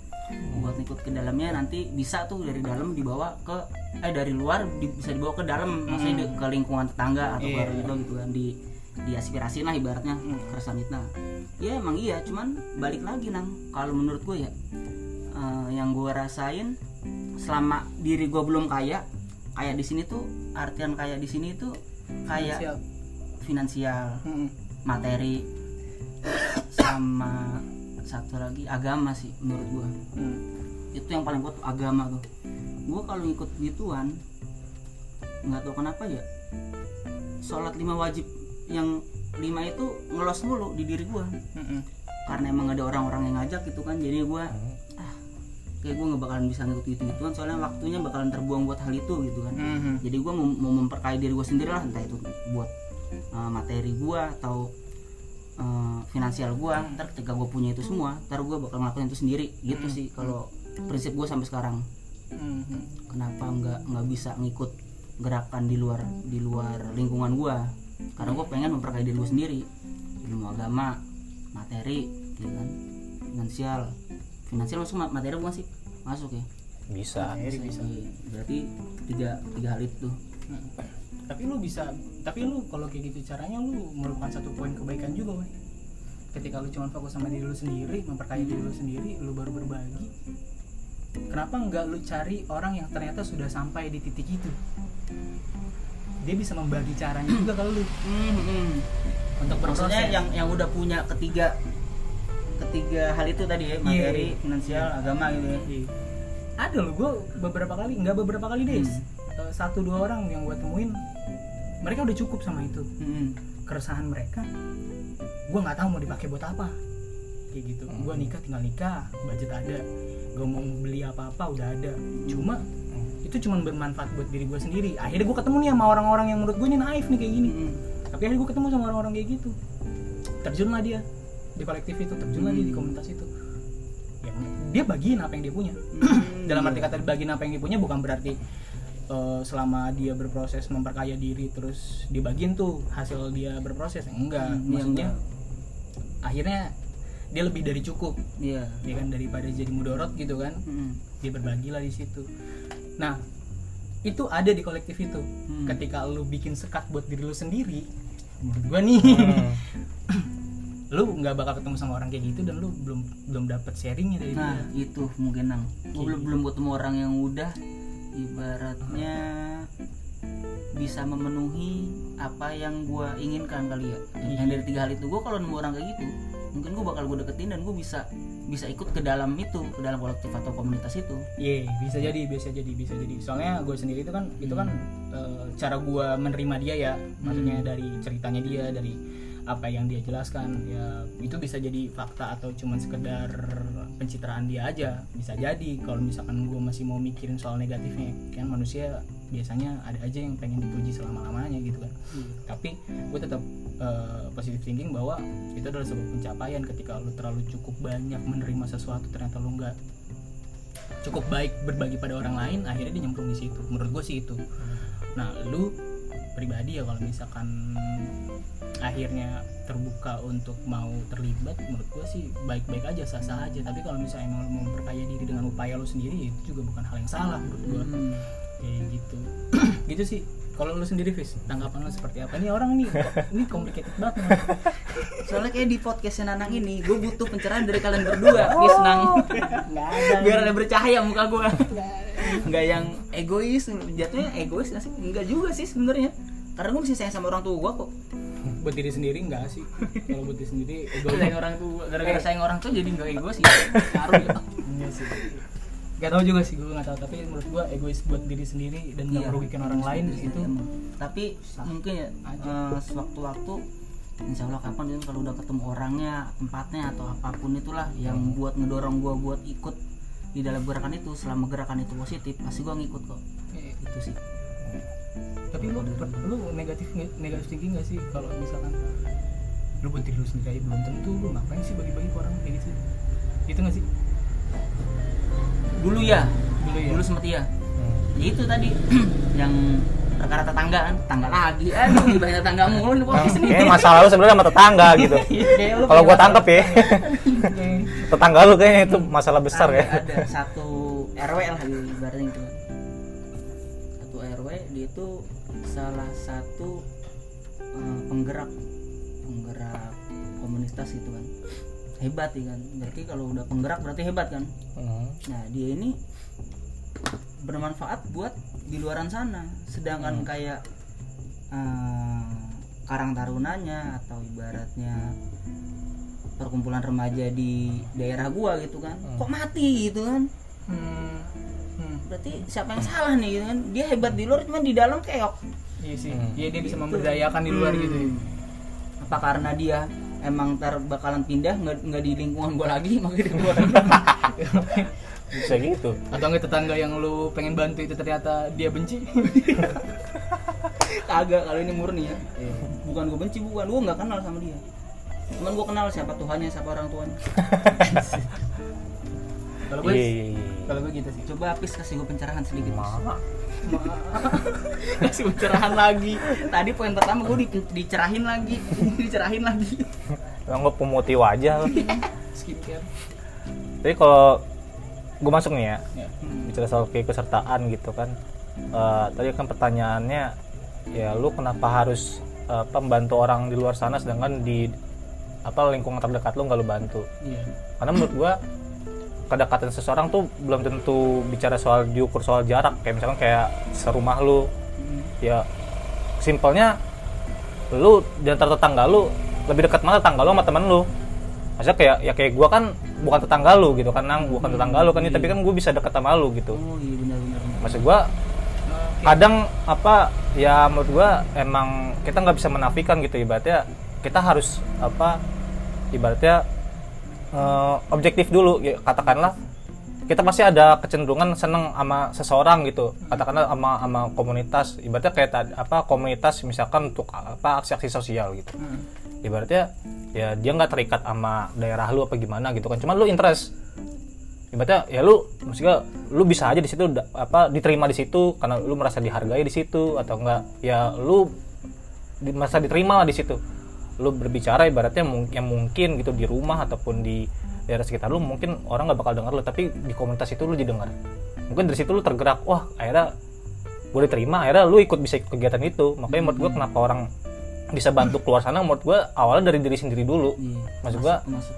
Speaker 2: buat ngikut ke dalamnya nanti bisa tuh dari dalam dibawa ke eh dari luar di- bisa dibawa ke dalam maksudnya di- ke lingkungan tetangga atau
Speaker 1: Iya.
Speaker 2: ke gitu, gitu kan di di aspirasi lah ibaratnya keresahan itu Nah, ya emang iya cuman balik lagi nang kalau menurut gue ya eh, yang gue rasain selama diri gue belum kaya kayak di sini tuh artian kayak di sini tuh kayak
Speaker 1: Siap.
Speaker 2: finansial
Speaker 1: Mm-mm.
Speaker 2: materi sama satu lagi agama sih menurut gua
Speaker 1: Mm.
Speaker 2: itu yang paling kuat tuh agama tuh gua kalau ngikut gituan nggak tahu kenapa ya sholat lima wajib yang lima itu ngelos mulu di diri gua
Speaker 1: Mm-mm.
Speaker 2: karena emang ada orang-orang yang ngajak gitu kan jadi gua ah kayak gua nggak bakalan bisa ngikut gitu gituan soalnya waktunya bakalan terbuang buat hal itu gitu kan
Speaker 1: Mhm.
Speaker 2: jadi gue mau, mau memperkaya diri gue sendiri lah entah itu buat uh, materi gue atau eh, finansial gue ntar ketika gue punya itu semua ntar gue bakal ngelakuin itu sendiri. Gitu
Speaker 1: Hmm.
Speaker 2: sih kalau prinsip gue sampai sekarang.
Speaker 1: Mhm.
Speaker 2: kenapa nggak nggak bisa ngikut gerakan di luar di luar lingkungan gue karena gue pengen memperkaya diri gue sendiri. Ilmu agama materi gitu kan? Finansial. Finansial masuk ma- materi bukan sih? Masuk ya?
Speaker 3: Bisa.
Speaker 1: Materi bisa.
Speaker 2: Iya, berarti tiga tiga hal itu
Speaker 1: Hmm. Tapi lu bisa tapi lu kalau kayak gitu caranya lu merupakan satu poin kebaikan juga woy. ketika lu cuma fokus sama diri lu sendiri memperkaya diri lu sendiri lu baru berbagi kenapa nggak lu cari orang yang ternyata sudah sampai di titik itu dia bisa membagi caranya juga kalau lu untuk berproses
Speaker 2: maksudnya yang yang udah punya ketiga ketiga hal itu tadi ya materi
Speaker 1: Iya.
Speaker 2: finansial agama gitu ya
Speaker 1: Iya. ada loh gue beberapa kali nggak beberapa kali deh
Speaker 2: Hmm.
Speaker 1: satu dua orang yang gue temuin mereka udah cukup sama itu.
Speaker 2: Hmm.
Speaker 1: keresahan mereka gue nggak tahu mau dipakai buat apa. Kayak gitu.
Speaker 3: Hmm.
Speaker 1: gue nikah tinggal nikah budget ada. Gue mau beli apa apa udah ada. Cuma itu cuma bermanfaat buat diri gue sendiri. Akhirnya gue ketemu nih sama orang-orang yang menurut gue ini naif nih kayak gini.
Speaker 2: Hmm.
Speaker 1: tapi akhirnya gue ketemu sama orang-orang kayak gitu. Terjunlah dia di kolektif itu terjunlah dia di
Speaker 2: Hmm.
Speaker 1: komunitas itu. Ya, dia bagiin apa yang dia punya.
Speaker 2: Hmm. [CLEARS THROAT]
Speaker 1: dalam arti kata bagiin apa yang dia punya bukan berarti eh, selama dia berproses memperkaya diri terus dibagiin tuh hasil dia berproses enggak.
Speaker 2: Hmm, iya,
Speaker 1: maksudnya
Speaker 2: enggak.
Speaker 1: akhirnya dia lebih dari cukup
Speaker 2: iya.
Speaker 1: ya kan daripada jadi mudorot gitu kan.
Speaker 2: Hmm.
Speaker 1: dia berbagilah di situ. Nah itu ada di kolektif itu.
Speaker 2: Hmm.
Speaker 1: ketika lu bikin sekat buat diri lu sendiri menurut gua nih
Speaker 3: Hmm. [LAUGHS]
Speaker 1: lu nggak bakal ketemu sama orang kayak gitu dan lu belum belum dapat sharingnya dari
Speaker 2: nah
Speaker 1: dia.
Speaker 2: itu mungkin nang gue belum belum ketemu orang yang udah ibaratnya bisa memenuhi apa yang gue inginkan kali ya. Yang dari tiga hal itu gue kalau nemu orang kayak gitu mungkin gue bakal gue deketin dan gue bisa bisa ikut ke dalam itu ke dalam kolektif atau komunitas itu.
Speaker 1: Iya, bisa jadi, bisa jadi, bisa jadi. Soalnya gue sendiri itu kan, itu kan eh, cara gue menerima dia ya, maksudnya dari ceritanya dia, dari apa yang dia jelaskan, ya itu bisa jadi fakta atau cuman sekedar pencitraan dia aja, bisa jadi. Kalau misalkan gue masih mau mikirin soal negatifnya, kan manusia biasanya ada aja yang pengen dipuji selama lamanya gitu kan. Tapi gue tetap eh, positive thinking bahwa itu adalah sebuah pencapaian. Ketika lu terlalu cukup banyak menerima sesuatu ternyata lu nggak cukup baik berbagi pada orang lain akhirnya dia nyemplung di situ. Menurut gue sih itu. Nah lu pribadi ya kalau misalkan akhirnya terbuka untuk mau terlibat menurut gue sih baik-baik aja sah-sah aja. Tapi kalau misalnya emang mau memperkaya diri dengan upaya lu sendiri itu juga bukan hal yang salah menurut gue
Speaker 2: Hmm.
Speaker 1: kayak gitu. [CLEARS THROAT] Gitu sih. Kalau lu sendiri Fis tanggapan lu seperti apa? Ini orang nih kok [LAUGHS] ini complicated banget. Nih.
Speaker 2: soalnya kayak di podcastnya Nanang ini gue butuh pencerahan dari kalian berdua Yes, Nang.
Speaker 1: Nggak ada
Speaker 2: biar ada bercahaya muka gue nggak yang egois jatuhnya egois nggak sih? Enggak juga sih sebenarnya karena gue masih sayang sama orang tua gue kok.
Speaker 1: Buat diri sendiri enggak sih? Kalau buat diri sendiri [LAUGHS] ego.
Speaker 2: Sayang orang tua gara-gara sayang orang tua jadi nggak egois ya ngaruh ya.
Speaker 1: Iya sih. Gak tau juga sih gue gak tahu. Tapi menurut gue egois buat diri sendiri dan gak
Speaker 2: Iya.
Speaker 1: merugikan orang lain di situ.
Speaker 2: Tapi mungkin ya eh, sewaktu-waktu Insya Allah kapan gitu kalau udah ketemu orangnya tempatnya atau apa pun itulah yang buat ngedorong gue buat ikut di dalam gerakan itu selama gerakan itu positif pasti gue ngikut kok.
Speaker 1: Eh,
Speaker 2: itu sih
Speaker 1: tapi lu lu negatif negatif tinggi gak sih? Kalau misalkan lu buat diri lu sendiri aja belum tentu lu ngapain sih bagi-bagi ke orang kayak gitu? Itu gak sih?
Speaker 2: Dulu ya.
Speaker 1: Dulu ya?
Speaker 2: Dulu sempet iya.
Speaker 3: Hmm.
Speaker 2: ya itu tadi [CLEARS THROAT] yang perkara tetangga kan. Tetangga lagi. Aduh di banyak tetangga mulu nih podcast ini
Speaker 3: Kayaknya masalah lu sebenarnya sama tetangga gitu. [LAUGHS]
Speaker 1: Kayak lu
Speaker 3: Kalau gua
Speaker 1: kayak
Speaker 3: tangkep ya,
Speaker 1: kayak- [LAUGHS]
Speaker 3: tetangga lu kayaknya itu masalah besar
Speaker 2: ada,
Speaker 3: ya.
Speaker 2: ada satu RW lah ibaratnya gitu. satu RW dia itu salah satu eh, penggerak penggerak komunitas itu kan. Hebat ya kan. Berarti kalau udah penggerak berarti hebat kan.
Speaker 3: Hmm.
Speaker 2: nah dia ini bermanfaat buat di luaran sana. Sedangkan kayak eh, karang tarunanya atau ibaratnya perkumpulan remaja di daerah gua gitu kan
Speaker 3: Hmm.
Speaker 2: kok mati gitu kan?
Speaker 1: Hmm, hmm,
Speaker 2: berarti siapa yang salah nih gitu kan dia hebat di luar cuman di dalam keok
Speaker 1: iya sih
Speaker 3: Hmm.
Speaker 1: iya dia bisa
Speaker 2: Gitu.
Speaker 1: memberdayakan di luar
Speaker 2: Hmm.
Speaker 1: gitu ya.
Speaker 2: apa karena dia emang ntar bakalan pindah nggak nggak di lingkungan gua lagi [LAUGHS] makanya dia keluar
Speaker 3: Bisa gitu.
Speaker 1: atau enggak tetangga yang lu pengen bantu itu ternyata dia benci [LAUGHS]
Speaker 2: kagak kalau ini murni ya bukan gua benci bukan gua nggak kenal sama dia cuman gue kenal siapa Tuhannya siapa orang tuanya [LAUGHS]
Speaker 1: kalau gue
Speaker 3: Iya, iya, iya.
Speaker 1: kalau gue gitu sih
Speaker 2: coba Apis kasih gue pencerahan sedikit
Speaker 3: Ma- [LAUGHS]
Speaker 2: kasih pencerahan lagi tadi poin pertama gue di, dicerahin lagi [LAUGHS] dicerahin lagi
Speaker 3: Emang gue pemutih wajah lo.
Speaker 1: skincare
Speaker 3: Jadi kalau gue masuk nih ya,
Speaker 1: ya.
Speaker 3: bicara soal keikutsertaan gitu kan. Eh, tadi kan pertanyaannya ya lu kenapa harus apa membantu orang di luar sana sedangkan di apa lingkungan terdekat lu nggak lu bantu
Speaker 1: iya
Speaker 3: karena menurut gua kedekatan seseorang tuh belum tentu bicara soal diukur soal jarak. Kayak misalkan kayak serumah lu. Ya simpelnya lu di antara tetangga lu lebih dekat mana tetangga lu sama temen lu. Maksudnya kayak ya kayak gua kan bukan tetangga lu gitu kan nang. Bukan tetangga lu kan. Tapi kan gue bisa dekat sama lu gitu.
Speaker 2: Oh iya benar benar benar.
Speaker 3: maksud gua kadang apa ya menurut gua emang kita nggak bisa menafikan gitu. Ibaratnya kita harus apa ibaratnya eh, objektif dulu ya, katakanlah kita pasti ada kecenderungan seneng sama seseorang gitu. Katakanlah sama sama komunitas ibaratnya kayak tadi- apa komunitas misalkan untuk apa aksi-aksi sosial gitu.
Speaker 1: Hmm.
Speaker 3: ibaratnya ya dia nggak terikat sama daerah lu apa gimana gitu kan. Cuman lu interest. Ibaratnya ya lu maksudnya lu bisa aja di situ apa diterima di situ karena lu merasa dihargai di situ atau enggak ya lu merasa diterima lah di situ lu berbicara ibaratnya yang mungkin gitu di rumah ataupun di daerah sekitar lu mungkin orang nggak bakal dengar lu tapi di komunitas itu lu didengar mungkin dari situ lu tergerak wah akhirnya gue diterima akhirnya lu ikut bisa ikut kegiatan itu. Makanya menurut gue kenapa orang bisa bantu keluar sana menurut gue awalnya dari diri sendiri dulu.
Speaker 2: Iya
Speaker 3: maksud
Speaker 2: masuk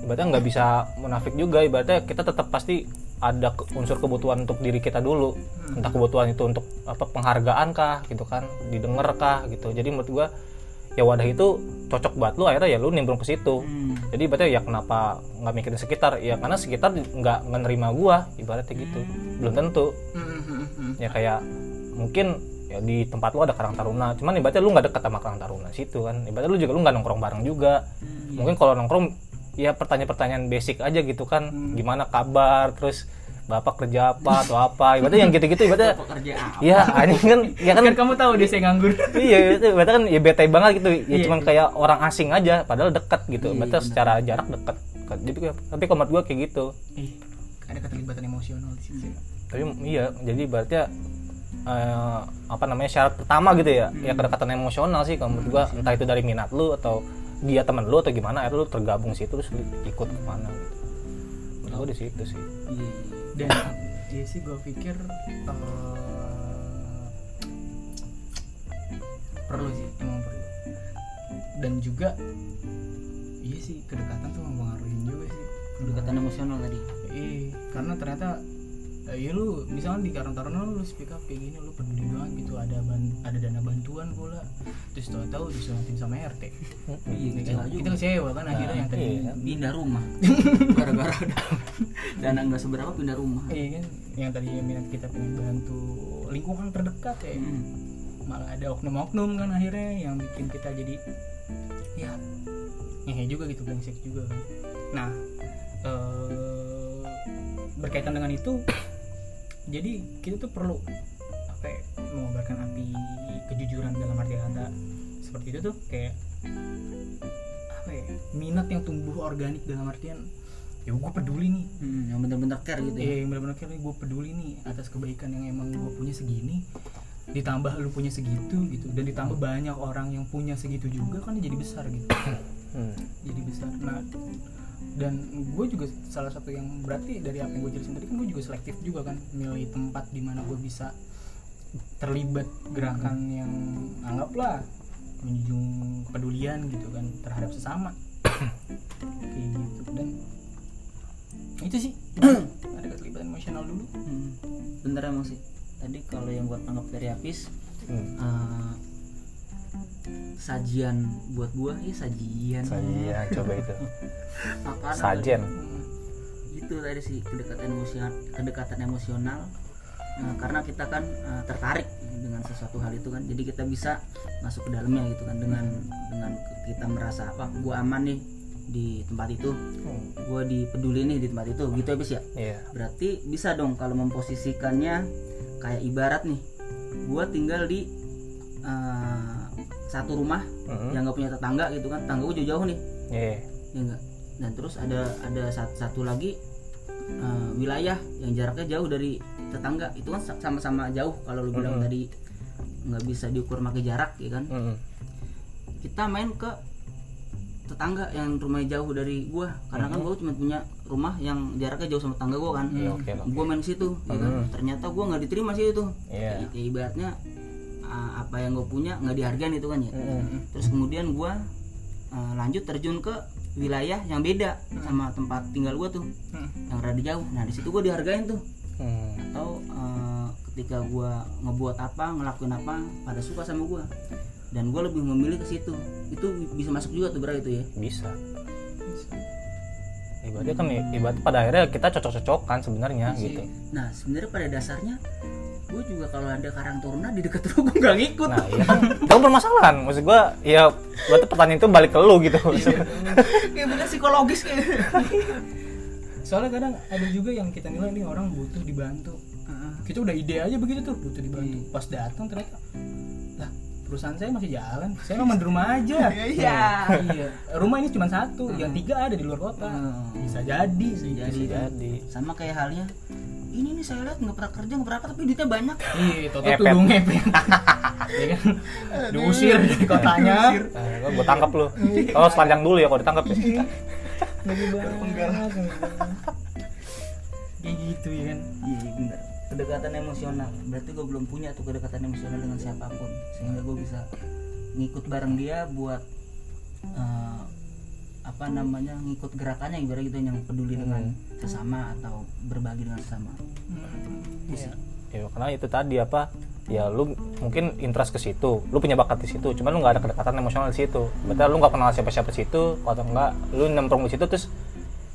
Speaker 3: ibaratnya nggak bisa munafik juga ibaratnya kita tetap pasti ada unsur kebutuhan untuk diri kita dulu. Entah kebutuhan itu untuk apa penghargaan kah gitu kan didengar kah gitu. Jadi menurut gua ya wadah itu cocok buat lu akhirnya ya lu nimbrung ke situ.
Speaker 2: Hmm.
Speaker 3: jadi ibaratnya ya kenapa nggak mikirin sekitar? Ya karena sekitar nggak nggak nerima gua ibaratnya gitu. Belum tentu.
Speaker 1: Hmm, hmm, hmm, hmm.
Speaker 3: ya kayak mungkin ya di tempat lu ada karang taruna cuman ibaratnya lu nggak deket sama karang taruna situ kan. Ibaratnya lu juga lu nggak nongkrong bareng juga. Mungkin kalau nongkrong ya pertanyaan-pertanyaan basic aja gitu kan. Gimana kabar? Terus bapak kerja apa atau apa? Ibaratnya yang gitu-gitu ibaratnya ya anjing kan ya kan
Speaker 1: kan kamu tahu dia saya nganggur.
Speaker 3: Iya itu ibaratnya kan ya bete banget gitu. Ya
Speaker 1: Iya,
Speaker 3: cuman
Speaker 1: iya.
Speaker 3: kayak orang asing aja padahal dekat gitu.
Speaker 2: Iya,
Speaker 3: ibaratnya
Speaker 2: benar.
Speaker 3: secara jarak dekat jadi tapi kalau menurut gua kayak gitu.
Speaker 1: Ih, ada keterlibatan emosional di situ.
Speaker 3: Tapi iya jadi berarti ya eh, apa namanya syarat pertama gitu ya. Ya kedekatan emosional sih kalau menurut gua entah itu dari minat lu atau dia teman lu atau gimana akhirnya lu tergabung situ terus lu ikut ke mana gitu. Menurut gua di situ sih.
Speaker 2: Iya
Speaker 1: dan iya sih gue pikir eh, perlu sih emang perlu. Dan juga iya sih kedekatan tuh mempengaruhi juga sih.
Speaker 2: Kedekatan emosional tadi.
Speaker 1: Iya karena ternyata eh, ya lu misalnya di Karang Taruna lu speak up kayak gini lu peduli banget gitu ada ban- ada dana bantuan pula. Terus tahu-tahu disunatin sama RT
Speaker 2: iya
Speaker 1: kita,
Speaker 2: kecewa
Speaker 1: kita
Speaker 2: juga.
Speaker 1: Kecewa kan akhirnya yang tadi
Speaker 3: iya.
Speaker 2: pindah rumah. [LAUGHS] Gara-gara ada dana nggak seberapa pindah rumah.
Speaker 1: Iya kan? Yang tadi minat kita pengen bantu lingkungan terdekat ya.
Speaker 2: Hmm.
Speaker 1: malah ada oknum-oknum kan akhirnya yang bikin kita jadi ya ngehe juga gitu brengsek juga kan. Nah eh, berkaitan dengan itu jadi kita tuh perlu apa ya, mengobarkan api kejujuran dalam arti kata seperti itu tuh kayak apa ya minat yang tumbuh organik dalam artian ya gue peduli nih.
Speaker 2: Hmm, yang bener-bener care gitu ya.
Speaker 1: Iya yang benar-benar kayak gue peduli nih atas kebaikan yang emang gue punya segini ditambah lu punya segitu gitu. Dan ditambah banyak orang yang punya segitu juga kan jadi besar gitu.
Speaker 3: Hmm.
Speaker 1: jadi besar. Nah dan gue juga salah satu yang berarti dari apa yang gue jelasin tadi kan gue juga selektif juga kan milih tempat di mana gue bisa terlibat gerakan yang anggaplah menjunjung kepedulian gitu kan terhadap sesama. [COUGHS] Kayak gitu. Dan itu sih. [COUGHS] Ada keterlibatan emosional dulu.
Speaker 2: Hmm. bentar emang sih. Tadi kalau yang buat anggap dari Apis
Speaker 3: Hmm.
Speaker 2: eh, sajian buat gua ya sajian.
Speaker 3: Sajian coba itu. [LAUGHS]
Speaker 2: Makanan
Speaker 3: sajen
Speaker 2: itu? Tadi sih kedekatan emosional kedekatan emosional. Nah, karena kita kan eh, tertarik dengan sesuatu hal itu kan jadi kita bisa masuk ke dalamnya gitu kan dengan dengan kita merasa apa gua aman nih di tempat itu.
Speaker 3: Hmm.
Speaker 2: gua dipeduli nih di tempat itu. Gitu habis ya?
Speaker 3: Iya.
Speaker 2: Berarti bisa dong kalau memposisikannya kayak ibarat nih. Gua tinggal di eh, satu rumah
Speaker 3: Hmm.
Speaker 2: yang nggak punya tetangga gitu kan tetangga gue jauh-jauh nih
Speaker 3: Iya.
Speaker 2: ya enggak dan terus ada ada satu, lagi eh, wilayah yang jaraknya jauh dari tetangga itu kan sa- sama-sama jauh kalau lu bilang
Speaker 3: Mm-mm.
Speaker 2: tadi nggak bisa diukur pakai jarak ya kan
Speaker 3: Mm-mm.
Speaker 2: kita main ke tetangga yang rumahnya jauh dari gua karena kan gua cuma punya rumah yang jaraknya jauh sama tetangga gua kan
Speaker 3: Iya, lah.
Speaker 2: gua main situ ya kan
Speaker 3: Hmm.
Speaker 2: ternyata gua nggak diterima sih itu
Speaker 3: Iya.
Speaker 2: Ya, ya ibaratnya uh, apa yang gue punya nggak dihargain itu kan ya
Speaker 3: Mm-mm.
Speaker 2: terus kemudian gue uh, lanjut terjun ke wilayah yang beda sama tempat tinggal gue tuh
Speaker 1: Hmm.
Speaker 2: yang rada jauh nah di situ gue dihargain tuh
Speaker 3: Hmm.
Speaker 2: atau uh, ketika gue ngebuat apa ngelakuin apa pada suka sama gue dan gue lebih memilih ke situ itu bisa masuk juga tuh berarti itu ya
Speaker 3: Bisa. Ibaratnya kan ibaratnya pada akhirnya kita cocok-cocokan sebenarnya gitu.
Speaker 2: nah sebenarnya pada dasarnya gue juga kalau ada karang taruna di dekat rumah gue nggak ngikut.
Speaker 3: Nah, iya kan. Itu permasalahan. Maksud gua ya berarti pertanyaan itu balik ke lu gitu.
Speaker 2: kayak bener psikologis kayak.
Speaker 1: Soalnya kadang ada juga yang kita nilai nih orang butuh dibantu. Kita udah ide aja begitu tuh butuh dibantu.
Speaker 2: Iya.
Speaker 1: pas datang ternyata lah perusahaan saya masih jalan. Saya memang di rumah aja. [LAUGHS]
Speaker 2: Iya.
Speaker 1: iya. Rumah ini cuma satu yang tiga ada di luar kota.
Speaker 2: Hmm.
Speaker 1: bisa jadi
Speaker 2: Bisa jadi.
Speaker 3: Jadi.
Speaker 2: Sama kayak halnya ini nih saya lihat nggak pernah kerja nggak pernah apa tapi duitnya banyak. [LAUGHS]
Speaker 1: Iya toto
Speaker 3: Ngepet.
Speaker 1: tuh ngepet ya kan? Diusir dari kotanya.
Speaker 3: Nah, gua tangkap lu. Kalau selanjang dulu ya kalau ditangkap ya.
Speaker 1: lagi banget kayak gitu ya kan?
Speaker 2: Iya iya, benar kedekatan emosional. Berarti gue belum punya tuh kedekatan emosional dengan siapa pun. Sehingga gue bisa ngikut bareng dia buat eh, apa namanya ngikut gerakannya ibarat gitu yang peduli dengan sesama atau berbagi dengan sesama
Speaker 1: Iya.
Speaker 3: Ya karena itu tadi apa? Ya lu mungkin interest ke situ, lu punya bakat di situ, cuman lu nggak ada kedekatan emosional di situ. Berarti lu nggak kenal siapa-siapa di situ, atau enggak lu nyemplung di situ terus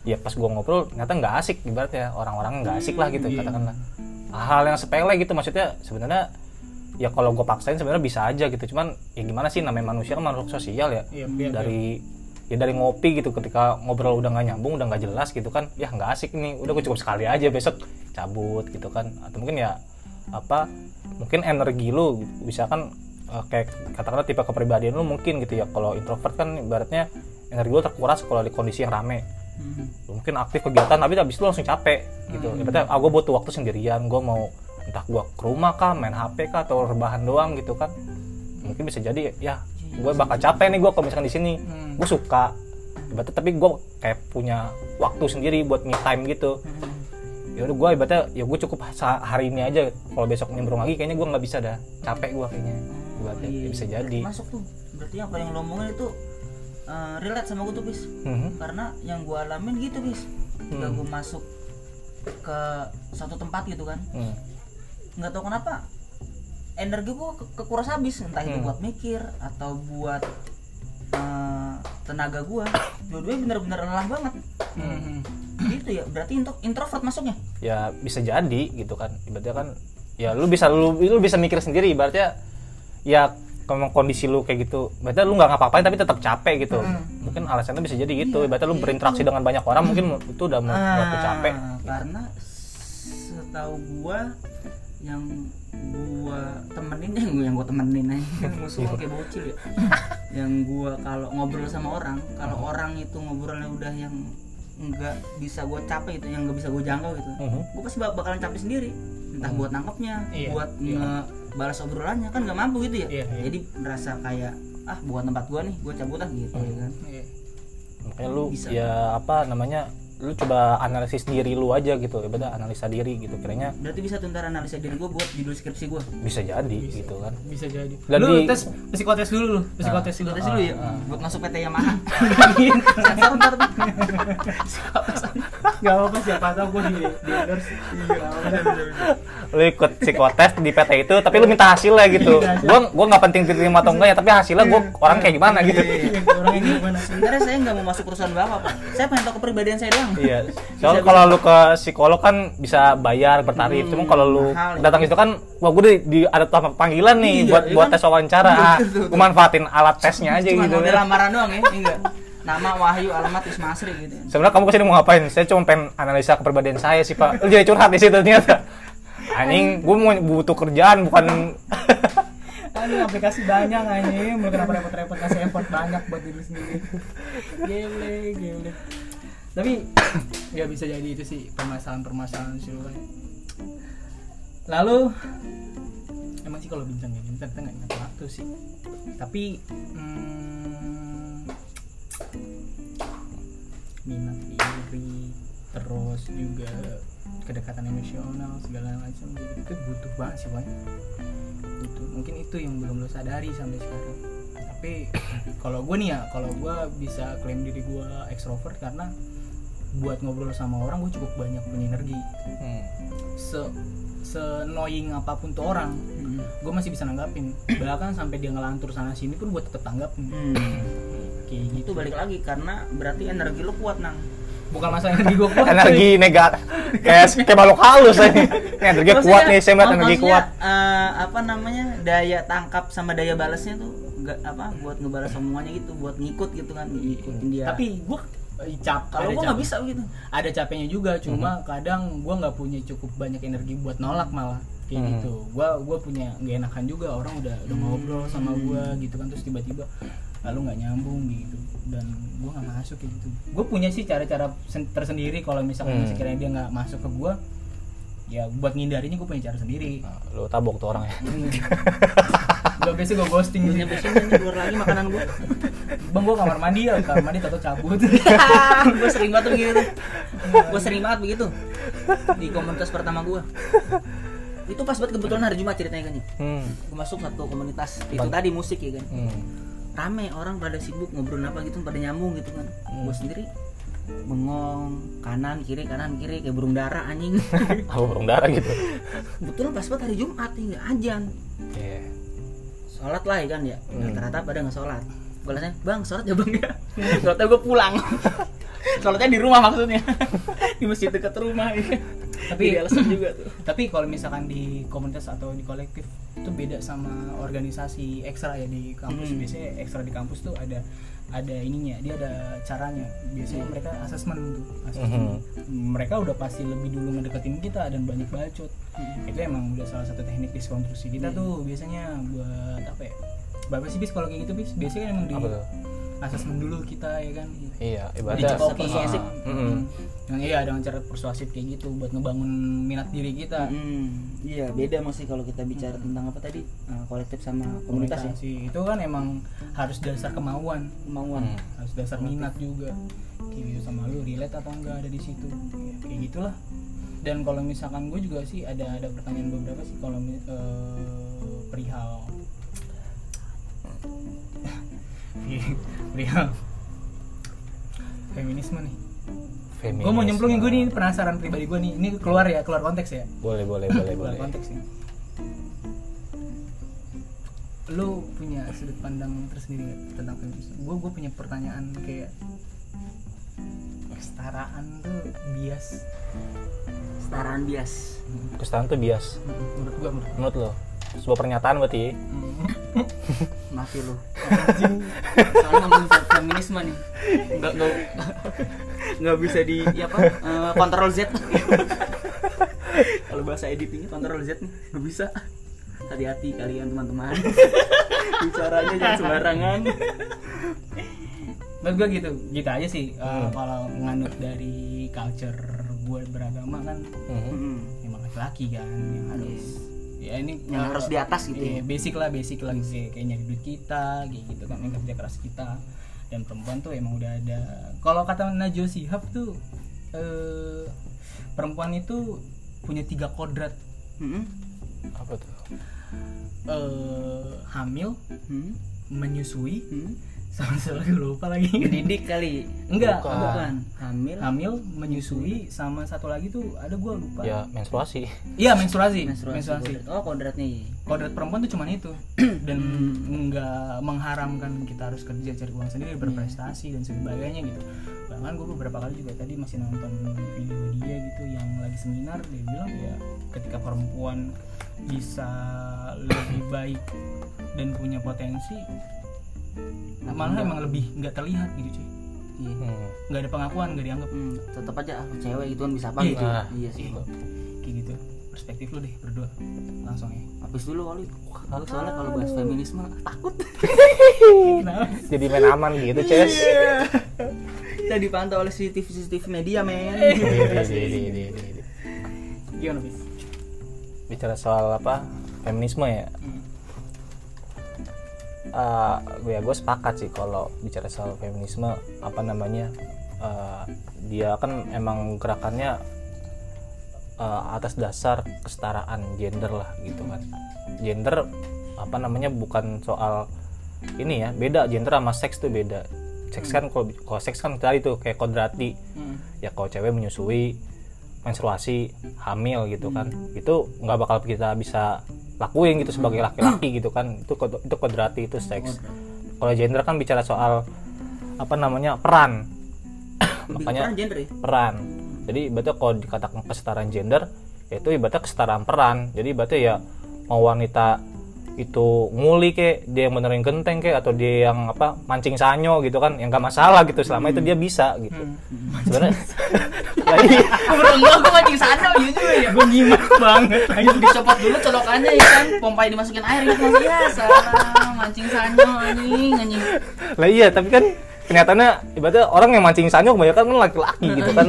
Speaker 3: ya pas gua ngobrol ternyata nggak asik ibaratnya orang-orang nggak asik lah gitu
Speaker 1: Iya.
Speaker 3: katakanlah hal yang sepele gitu maksudnya sebenarnya ya kalau gue paksain sebenarnya bisa aja gitu cuman ya gimana sih namanya manusia kan makhluk sosial ya
Speaker 1: Iya, iya,
Speaker 3: dari ya dari ngopi gitu ketika ngobrol udah nggak nyambung udah nggak jelas gitu kan ya nggak asik nih udah gue cukup sekali aja besok cabut gitu kan. Atau mungkin ya apa mungkin energi lu bisa kan eh, kayak katakanlah tipe kepribadian lu mungkin gitu ya. Kalau introvert kan ibaratnya energi lu terkuras kalau di kondisi yang rame. Lu mungkin aktif kegiatan tapi habis itu langsung capek gitu. Ibaratnya ah gue butuh waktu sendirian gue mau entah gue ke rumah kah main hp kah atau rebahan doang gitu kan. Mungkin bisa jadi ya gue bakal capek nih gue kalau misalkan di sini.
Speaker 1: Hmm.
Speaker 3: gue suka. Ibaratnya tapi gue kayak punya waktu sendiri buat me time gitu. Ya udah gue ibaratnya ya gue cukup hari ini aja. Kalau besok nimbrung lagi kayaknya gue nggak bisa dah. Capek gue kayaknya. Ibaratnya
Speaker 2: iya,
Speaker 3: ya bisa jadi.
Speaker 2: Masuk tuh. Berarti apa yang lo omongin itu eh, relate sama gue tuh bis
Speaker 3: Mhm.
Speaker 2: karena yang gue alamin gitu bis ketika
Speaker 3: Hmm.
Speaker 2: gue masuk ke satu tempat gitu kan.
Speaker 3: Hmm.
Speaker 2: nggak tahu kenapa energi gue ke- kekuras habis entah itu
Speaker 3: Hmm.
Speaker 2: buat mikir atau buat eh, tenaga gue dua-duanya bener-bener lelah banget.
Speaker 1: Hmm.
Speaker 2: gitu ya berarti intro- introvert masuknya?
Speaker 3: Ya bisa jadi gitu kan. Ibaratnya kan ya lu bisa lu, lu bisa mikir sendiri. Ibaratnya ya kalau kondisi lu kayak gitu berarti lu nggak ngapa-ngapain tapi tetap capek gitu. Mungkin alasannya bisa jadi gitu.
Speaker 2: Iya,
Speaker 3: ibaratnya lu
Speaker 2: iya,
Speaker 3: berinteraksi dengan banyak orang mungkin itu udah membuat lu capek.
Speaker 2: Ah, karena setahu gua yang gua temenin yang gua yang gua temenin aja musuh kayak bocil ya [LAUGHS] yang gua kalau ngobrol sama orang kalau
Speaker 3: Hmm.
Speaker 2: orang itu ngobrolnya udah yang nggak bisa gua capai itu yang nggak bisa gua jangkau gitu
Speaker 3: Mhm.
Speaker 2: gua pasti bak- bakalan capek sendiri entah buat nangkepnya
Speaker 1: Iya,
Speaker 2: buat
Speaker 1: iya.
Speaker 2: ngebalas obrolannya kan nggak mampu gitu ya
Speaker 1: Iya, iya.
Speaker 2: jadi merasa kayak ah buat tempat gua nih gua cabut ah gitu ya kan
Speaker 1: Iya.
Speaker 3: makanya lu
Speaker 2: Bisa.
Speaker 3: ya apa namanya lu coba analisis diri lu aja gitu ibaratnya analisa diri gitu kiranya
Speaker 2: berarti bisa tuh ntar analisa diri gua buat judul skripsi gua.
Speaker 3: Bisa jadi gitu kan.
Speaker 1: Bisa jadi.
Speaker 3: Dan
Speaker 1: lu
Speaker 3: di-
Speaker 1: tes psikotes dulu lu. Psikotes dulu.
Speaker 2: Psikotes dulu ya?
Speaker 3: Ah.
Speaker 2: buat masuk PT Yamaha. Sensor ntar tuh
Speaker 1: nggak apa-apa siapa tahu gue di di endorse. Iya
Speaker 3: lu ikut psikotes di PT itu tapi lu minta hasilnya gitu.
Speaker 1: Iya, hasil.
Speaker 3: gua gua nggak penting diterima atau enggak ya tapi hasilnya gua orang kayak gimana gitu.
Speaker 1: Iya, orangnya gimana.
Speaker 2: Sebenarnya saya nggak mau masuk perusahaan bapak pak. Saya pengen tahu kepribadian saya doang
Speaker 3: Iya. Soalnya kalau lu ke psikolog kan bisa bayar bertarif. Cuma kalau lu
Speaker 2: mahal ya.
Speaker 3: datang itu kan, wah gue di, di ada tahap panggilan nih
Speaker 2: Iya,
Speaker 3: buat
Speaker 2: iya
Speaker 3: buat
Speaker 2: kan?
Speaker 3: tes wawancara. Ah,
Speaker 2: betul,
Speaker 3: gue manfaatin alat tesnya aja
Speaker 2: cuma
Speaker 3: gitu.
Speaker 2: model lamaran doang ya enggak nama Wahyu alamat Wisma Asri gitu ya.
Speaker 3: Sebenarnya kamu ke sini mau ngapain? Saya cuma pengen analisa kepribadian saya sih pak. Lu jadi curhat di situ ternyata. Anjing, gue mau butuh kerjaan bukan. [LAUGHS]
Speaker 1: nih aplikasi banyak anjing mau kenapa repot-repot kasih effort banyak buat diri sendiri gile gile tapi ya bisa jadi itu sih permasalahan-permasalahan sih Luan. lalu emang sih kalau bincang ya bincang kita nggak ingat waktu sih. Tapi hmm, minat diri terus juga kedekatan emosional segala macam gitu itu butuh banget sih Wan butuh mungkin itu yang belum lo sadari sampai sekarang. Tapi kalau gue nih ya kalau gue bisa klaim diri gue ekstrovert karena buat ngobrol sama orang gue cukup banyak punya energi.
Speaker 3: Hmm.
Speaker 1: se se annoying apa pun tuh orang
Speaker 2: Hmm.
Speaker 1: gue masih bisa nanggapin. [CLEARS THROAT] Bahkan sampai dia ngelantur sana sini pun gue tetep tanggapin.
Speaker 2: Hmm.
Speaker 1: kayak
Speaker 2: itu
Speaker 1: gitu.
Speaker 2: balik lagi karena berarti energi lu kuat nang.
Speaker 1: Bukan masalah energi gue kuat
Speaker 3: energi negatif kayak kayak makhluk halus ini energi kuat nih saya melihat energi kuat.
Speaker 2: eh, apa namanya daya tangkap sama daya balasnya tuh nggak apa buat ngebalas semuanya gitu buat ngikut gitu kan ngikutin dia.
Speaker 1: Tapi gue cap
Speaker 2: kalau
Speaker 1: cap-
Speaker 2: nggak bisa gitu
Speaker 1: ada capeknya juga cuma kadang gue nggak punya cukup banyak energi buat nolak malah kayak
Speaker 3: Mhm.
Speaker 1: gitu. Gue gue punya gak enakan juga orang udah udah ngobrol sama gue gitu kan terus tiba-tiba lalu nggak nyambung gitu. Dan gue nggak masuk kayak gitu. Gue punya sih cara-cara sen- tersendiri kalau misalkan
Speaker 3: Hmm.
Speaker 1: sekiranya dia nggak masuk ke gue ya buat ngindarinya gue punya cara sendiri.
Speaker 3: Nah, lu tabok tuh orang ya [LAUGHS]
Speaker 1: gue biasa gue ghosting
Speaker 2: Gua
Speaker 1: gitu.
Speaker 2: nyampe sini nih keluar lagi makanan gua
Speaker 1: bang gue kamar mandi ya kamar mandi atau cabut [LAUGHS]
Speaker 2: gua sering banget begitu gua sering banget begitu di komunitas pertama gua itu pas banget kebetulan hari Jumat ceritanya kan ya
Speaker 3: hmm.
Speaker 2: gua masuk satu komunitas itu
Speaker 3: Bang.
Speaker 2: tadi musik ya kan
Speaker 3: Hmm.
Speaker 2: rame orang pada sibuk ngobrol apa gitu pada nyambung gitu kan
Speaker 3: Hmm.
Speaker 2: gua sendiri bengong kanan kiri kanan kiri kayak burung dara anjing
Speaker 3: apa [LAUGHS] burung dara gitu
Speaker 2: betul pas banget hari Jumat nih ajan
Speaker 3: Iya.
Speaker 2: Sholat lah ya kan ya
Speaker 3: Hmm.
Speaker 2: rata-rata pada nggak sholat balasnya bang sholat ya bang ya. [LAUGHS] Tahu gue pulang. [LAUGHS] Sholatnya di rumah maksudnya. [LAUGHS] Di masjid dekat rumah ya tapi alasan juga tuh.
Speaker 1: tapi kalau misalkan di komunitas atau di kolektif itu beda sama organisasi ekstra ya di kampus.
Speaker 2: Hmm.
Speaker 1: biasanya ekstra di kampus tuh ada ada ininya dia ada caranya. Biasanya mereka asesmen tuh asesmen. mereka udah pasti lebih dulu ngedeketin kita dan banyak bacot. Itu emang udah salah satu teknik diskonstruksi kita
Speaker 2: Hmm.
Speaker 1: tuh biasanya buat apa ya Bapak sih bis kalau kayak gitu bis biasanya kan emang di
Speaker 3: apa tuh?
Speaker 1: asesmen dulu kita ya kan?
Speaker 3: Iya ibaratnya
Speaker 2: persuasif.
Speaker 3: Mm-mm.
Speaker 1: yang iya dengan cara persuasif kayak gitu buat ngebangun minat diri kita.
Speaker 2: Hmm, iya beda masih kalau kita bicara tentang apa tadi eh, kolektif sama komunitas ya.
Speaker 1: komunikasi itu kan emang harus dasar kemauan.
Speaker 2: Kemauan.
Speaker 3: Hmm.
Speaker 1: harus dasar minat juga. Kayak gitu sama lu relate atau enggak ada di situ. Ya, kayak gitulah. Dan kalau misalkan gue juga sih ada ada pertanyaan beberapa sih kalau eh, perihal [LAUGHS] perihal feminisme nih. Gue mau nyemplungin gue nih ini penasaran pribadi gue nih. Ini keluar ya keluar konteks ya?
Speaker 3: Boleh boleh boleh
Speaker 1: keluar
Speaker 3: boleh.
Speaker 1: konteks nih. Lu punya sudut pandang tersendiri nggak tentang feminisme? Gue gue punya pertanyaan kayak kesetaraan tuh bias.
Speaker 2: Setaraan bias.
Speaker 3: Kesetaraan tuh bias.
Speaker 1: Menurut gue menurut
Speaker 3: menurut lo sebuah pernyataan berarti. [LAUGHS]
Speaker 2: Maaf ya lu. Soalnya ngomongin fe- feminisme nih. Nggak nggak nggak bisa di ya apa eh, kontrol Z. Kalau bahasa editingnya kontrol Z nih nggak bisa. Hati-hati kalian teman-teman. [LAUGHS] Bicaranya jangan sembarangan.
Speaker 1: Menurut gue gitu gitu aja sih uh,
Speaker 3: Hmm.
Speaker 1: kalau nganut dari culture gue beragama kan.
Speaker 2: Hmm.
Speaker 1: emang laki-laki kan yang harus ya ini
Speaker 2: yang
Speaker 1: uh,
Speaker 2: harus di atas gitu
Speaker 1: Iya,
Speaker 2: ya
Speaker 1: basic lah basic lah sih kayak nyari duit kita kayak gitu kan yang kerja keras kita dan perempuan tuh emang udah ada kalau kata Najwa Shihab tuh eh, perempuan itu punya tiga kodrat
Speaker 2: Hmm.
Speaker 3: apa tuh
Speaker 1: eh, hamil
Speaker 2: Hmm.
Speaker 1: menyusui
Speaker 2: Hmm.
Speaker 1: Sama satu lagi lupa lagi.
Speaker 2: Ngedidik kali.
Speaker 1: Enggak
Speaker 3: Bukan.
Speaker 1: enggak.
Speaker 2: bukan. Hamil.
Speaker 1: Hamil menyusui sama satu lagi tuh ada gua lupa.
Speaker 3: Ya menstruasi.
Speaker 1: Iya menstruasi.
Speaker 2: Menstruasi,
Speaker 1: menstruasi.
Speaker 2: kodrat. oh kodratnya iya.
Speaker 1: kodrat perempuan tuh cuman itu. [CLEARS THROAT] Dan nggak mengharamkan kita harus kerja cari uang sendiri berprestasi dan sebagainya gitu. Bahkan gue beberapa kali juga tadi masih nonton video dia gitu yang lagi seminar dia bilang ya ketika perempuan bisa lebih baik dan punya potensi malah emang lebih nggak terlihat gitu cuy.
Speaker 2: Iya.
Speaker 3: Hmm.
Speaker 1: nggak ada pengakuan nggak dianggap.
Speaker 2: Hmm, tetap aja ah, cewek gitu kan bisa apa?
Speaker 1: Iya,
Speaker 2: gitu.
Speaker 3: Nah.
Speaker 2: iya sih.
Speaker 1: Iya. kayak gitu. Perspektif lu deh berdua. Langsung ya.
Speaker 2: Habis dulu kali kalau soalnya kalau bahas feminisme takut.
Speaker 1: Kenapa [LAUGHS]
Speaker 3: jadi main aman gitu Ces.
Speaker 2: Kita dipantau oleh CCTV CCTV media men.
Speaker 3: Di.
Speaker 1: gimana bis
Speaker 3: bicara soal apa? Feminisme ya?
Speaker 1: Hmm.
Speaker 3: Eh, gue ya gue sepakat sih kalau bicara soal feminisme apa namanya eh, dia kan emang gerakannya eh, atas dasar kesetaraan gender lah gitu kan. Gender apa namanya bukan soal ini ya beda. Gender sama seks tuh beda. Seks kan kalau kalau seks kan tadi tuh kayak kodrati
Speaker 1: Hmm.
Speaker 3: ya kalau cewek menyusui menstruasi hamil gitu kan. Itu nggak bakal kita bisa lakuin gitu sebagai laki-laki gitu kan. Itu itu kodrati itu seks. Kalau gender kan bicara soal apa namanya peran. [COUGHS] Makanya
Speaker 2: peran gender ya?
Speaker 3: peran. Jadi berarti kalau dikatakan kesetaraan gender itu ibaratnya kesetaraan peran. Jadi berarti ya mau wanita itu nguli kek dia yang benerin genteng kek atau dia yang apa mancing sanyo gitu kan yang gak masalah gitu selama itu dia bisa gitu. Sebenarnya [LAUGHS] [LAUGHS] lah iya.
Speaker 2: Enggak, gue mancing sana iya juga ya.
Speaker 1: Gue nyimak banget.
Speaker 2: Ayo dicopot dulu colokannya ya kan? Pompai dimasukin air gitu mas. Ya salah. Mancing sanyo anjing anjing.
Speaker 3: Lah iya tapi kan kenyataannya ibaratnya orang yang mancing sanyo kebanyakan kan laki-laki gitu kan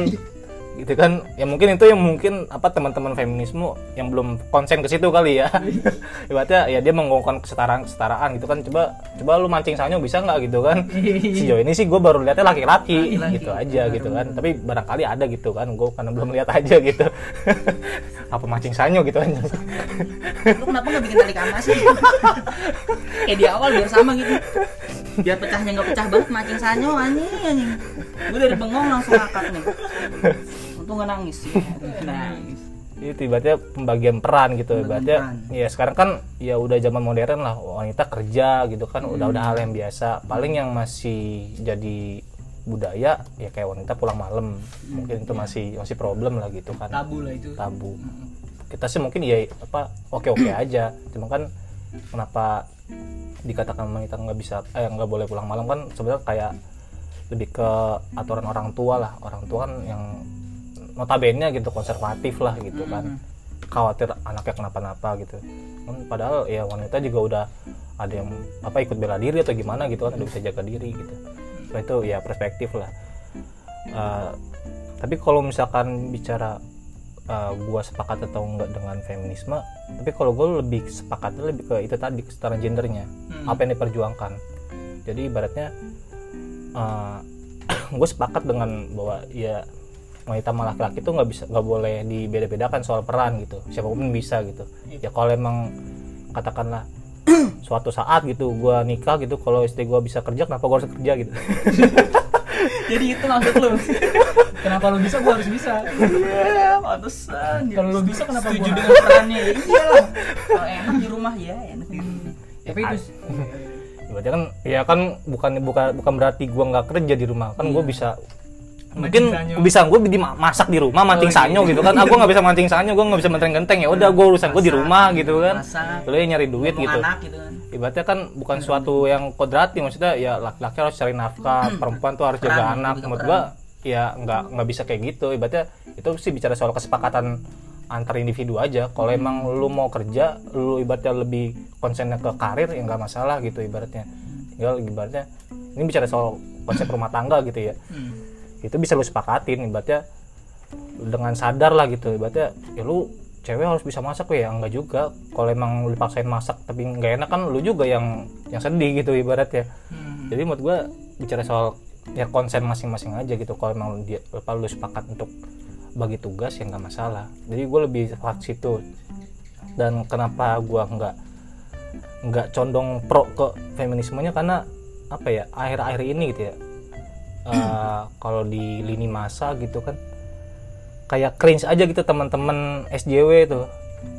Speaker 3: gitu kan. Ya mungkin itu yang mungkin apa teman-teman feminisme yang belum konsen ke situ kali ya. [LAUGHS] Ibaratnya ya dia menggongkan kesetaraan kesetaraan gitu kan. Coba coba lu mancing sanyo bisa nggak gitu kan? [LAUGHS] Sejauh ini sih gue baru lihatnya laki-laki. Gitu aja gitu kan. Tapi barangkali ada gitu kan. Gue karena belum lihat aja gitu. [LAUGHS] Apa mancing sanyo gitu kan
Speaker 2: lu kenapa nggak bikin tali kama sih? Kayak di awal biar sama gitu. Biar pecahnya nggak pecah banget mancing sanyo anjing anjing. Gue dari bengong langsung ngakak nih untung nggak nangis sih [LAUGHS] nangis.
Speaker 3: Itu ibaratnya pembagian peran gitu
Speaker 2: Pembagian
Speaker 3: ibaratnya
Speaker 2: peran.
Speaker 3: ya sekarang kan ya udah zaman modern lah wanita kerja gitu kan udah udah hal yang biasa. Paling yang masih jadi budaya ya kayak wanita pulang malam. Mungkin itu masih masih problem lah gitu kan.
Speaker 1: Tabu lah itu.
Speaker 3: Tabu. Kita sih mungkin ya apa oke oke [CLEARS THROAT] aja. Cuma kan kenapa dikatakan wanita nggak bisa eh nggak boleh pulang malam kan sebenarnya kayak lebih ke aturan orang tua lah. Orang tua kan yang notabene gitu konservatif lah gitu kan. Khawatir anaknya kenapa-napa gitu. Kan padahal ya wanita juga udah ada yang apa ikut bela diri atau gimana gitu kan udah bisa jaga diri gitu. So, itu ya perspektif lah. Eh, tapi kalau misalkan bicara uh, gua sepakat atau enggak dengan feminisme tapi kalau gue lebih sepakatnya lebih ke itu tadi kesetaraan gendernya.
Speaker 1: Hmm.
Speaker 3: apa yang diperjuangkan. Jadi ibaratnya [COUGHS] gue sepakat dengan bahwa ya wanita sama laki-laki itu nggak bisa nggak boleh dibeda-bedakan soal peran gitu. Siapa pun bisa gitu. Ya kalau emang katakanlah [CLEARS THROAT] suatu saat gitu gua nikah gitu kalau istri gua bisa kerja kenapa gua harus kerja gitu? [LAUGHS]
Speaker 2: Jadi itu maksud lu.
Speaker 1: Kenapa lu bisa gue harus bisa.
Speaker 2: Iya pantesan.
Speaker 1: Kalau lu bisa, kenapa
Speaker 2: setuju dengan perannya. Iyalah. Kalau enak di rumah ya enak di rumah.
Speaker 1: Tapi itu
Speaker 3: berarti kan ya kan bukan bukan bukan berarti gua nggak kerja di rumah. Kan gua bisa mungkin bisa gue di masak di rumah mancing
Speaker 1: Oh, iya.
Speaker 3: sanyo gitu kan. Aku nggak bisa mancing sanyo gue nggak bisa mancing genteng. Ya udah gue urusan gue di rumah gitu kan. lu nyari duit gitu.
Speaker 2: anak gitu kan.
Speaker 3: Ibaratnya kan bukan suatu yang kodrati maksudnya ya laki-laki harus cari nafkah. Perempuan tuh harus jaga anak. menurut gua ya nggak nggak bisa kayak gitu. Ibaratnya itu sih bicara soal kesepakatan antar individu aja. Kalau emang lu mau kerja lu ibaratnya lebih konsennya ke karir ya nggak masalah gitu ibaratnya. Tinggal ibaratnya ini bicara soal konsep rumah tangga gitu ya.
Speaker 2: Hmm.
Speaker 3: Itu bisa lu sepakatin ibaratnya dengan sadar lah gitu. Ibaratnya ya lu cewek harus bisa masak ya? Enggak juga. Kalau emang lu dipaksain masak tapi nggak enak kan lu juga yang yang sedih gitu ibaratnya.
Speaker 1: Hmm.
Speaker 3: jadi menurut gua bicara soal ya konsen masing-masing aja gitu. Kalau emang dia apa lu sepakat untuk bagi tugas ya nggak masalah. Jadi gue lebih sepakat situ. Dan kenapa gua nggak nggak condong pro ke feminismenya? Karena apa ya akhir-akhir ini gitu ya eh, kalau di lini masa gitu kan kayak cringe aja gitu teman-teman SJW itu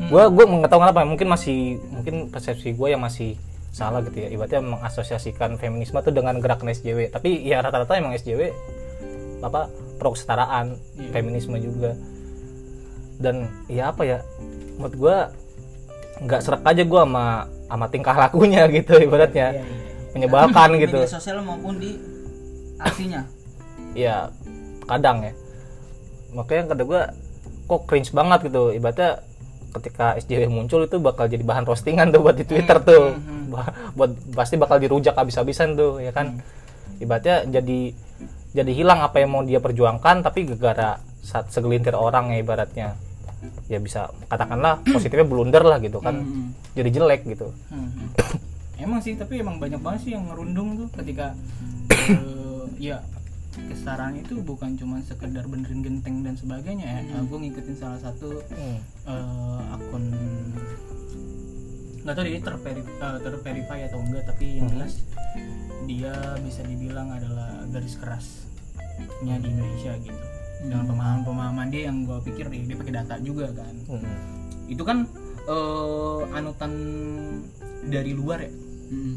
Speaker 3: gua gue nggak tahu kenapa mungkin masih mungkin persepsi gue yang masih salah gitu ya. Ibaratnya mengasosiasikan feminisme tuh dengan gerakan SJW tapi ya rata-rata emang SJW apa pro kesetaraan feminisme juga. Dan ya apa ya menurut gue nggak serak aja gue sama sama tingkah lakunya gitu ibaratnya.
Speaker 1: Iya, iya.
Speaker 3: menyebalkan
Speaker 2: Di
Speaker 3: gitu.
Speaker 2: media sosial maupun di aksinya
Speaker 3: ya kadang ya makanya kata gue kok cringe banget gitu ibaratnya ketika SJW muncul itu bakal jadi bahan roastingan tuh buat di Twitter tuh.
Speaker 1: hmm,
Speaker 3: Ba- buat pasti bakal dirujak habis-habisan tuh ya kan. Ibaratnya jadi jadi hilang apa yang mau dia perjuangkan tapi gara-gara saat segelintir orang ya ibaratnya ya bisa katakanlah positifnya blunder lah gitu kan.
Speaker 2: Hmm.
Speaker 3: Jadi jelek gitu.
Speaker 1: Hmm. emang sih tapi emang banyak banget sih yang ngerundung tuh ketika [COUGHS] ya kesetaraan itu bukan cuma sekedar benerin genteng dan sebagainya ya. gue ngikutin salah satu
Speaker 3: Hmm.
Speaker 1: eh, akun nggak tahu dia terveri, eh, terverify atau enggak tapi yang
Speaker 3: Mhm.
Speaker 1: jelas dia bisa dibilang adalah garis kerasnya di Indonesia gitu dengan pemahaman-pemahaman dia yang gue pikir dia, dia pakai data juga kan
Speaker 3: Hmm.
Speaker 1: itu kan eh, anutan dari luar ya
Speaker 2: Hmm.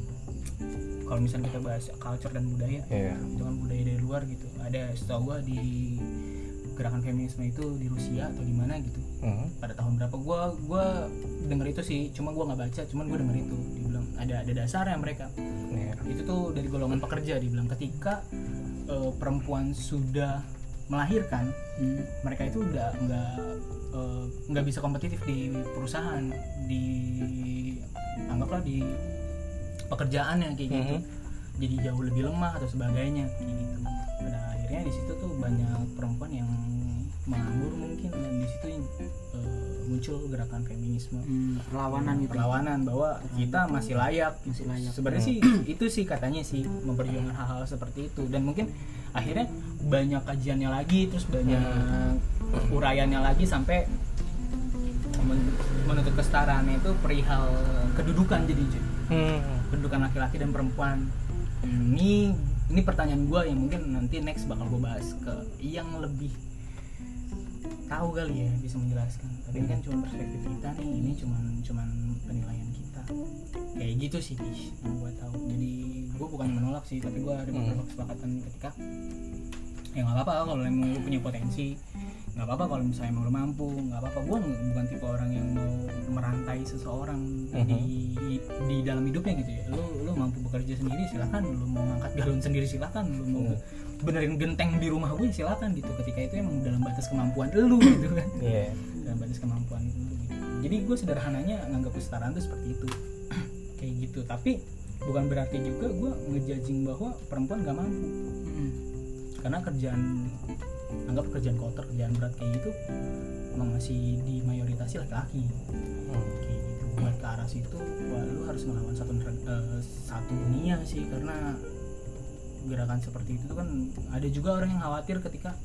Speaker 1: Kalau misalnya kita bahas culture dan budaya
Speaker 3: Iya.
Speaker 1: itu kan budaya dari luar gitu ada setahu gua di gerakan feminisme itu di Rusia atau di mana gitu
Speaker 3: Hmm.
Speaker 1: pada tahun berapa gua gua denger itu sih cuma gua nggak baca cuman gua denger itu dibilang ada ada dasarnya mereka
Speaker 3: Iya.
Speaker 1: itu tuh dari golongan pekerja dibilang ketika eh, perempuan sudah melahirkan
Speaker 2: Hmm.
Speaker 1: mereka itu udah nggak eh, nggak bisa kompetitif di perusahaan di anggaplah di pekerjaannya kayak gitu
Speaker 3: Mhm.
Speaker 1: jadi jauh lebih lemah atau sebagainya kayak gitu pada akhirnya di situ tuh banyak perempuan yang menganggur mungkin dan di situ eh, muncul gerakan feminisme
Speaker 2: Hmm. Perlawanan gitu. ya.
Speaker 1: perlawanan bahwa kita masih layak
Speaker 2: Masih layak.
Speaker 1: sebenarnya sih itu sih katanya sih memperjuangkan hal-hal seperti itu dan mungkin akhirnya banyak kajiannya lagi terus banyak uraiannya lagi sampai men- menuntut kesetaraan itu perihal kedudukan jadi.
Speaker 3: Hmm.
Speaker 1: Kedudukan laki-laki dan perempuan. Hmm, ini ini pertanyaan gue yang mungkin nanti next bakal gue bahas ke yang lebih tahu kali ya bisa menjelaskan. Tapi ini kan cuma perspektif kita nih ini cuma cuman penilaian kita. Kayak gitu sih Kish, yang gue tahu. Jadi gue bukan menolak sih tapi gue ada beberapa kesepakatan ketika ya nggak apa-apa kalau emang lu punya potensi nggak apa-apa kalau misalnya emang lu mampu nggak apa-apa. Gue bukan tipe orang yang mau merantai seseorang di di dalam hidupnya gitu ya. Lu lu mampu bekerja sendiri silahkan lu mau ngangkat galon sendiri silahkan lu mau benerin genteng di rumah gue silahkan gitu. Ketika itu emang dalam batas kemampuan lu gitu kan.
Speaker 3: Iya.
Speaker 1: dalam batas kemampuan lu gitu. jadi gue sederhananya nganggap kesetaraan tuh seperti itu. [CLEARS THROAT] Kayak gitu. Tapi bukan berarti juga gue ngejudging bahwa perempuan gak mampu. Karena kerjaan anggap kerjaan kotor kerjaan berat kayak gitu emang masih di mayoritas laki-laki
Speaker 3: Hmm.
Speaker 1: kayak gitu buat ke arah situ wah lu harus melawan satu eh, satu dunia sih karena gerakan seperti itu kan ada juga orang yang khawatir ketika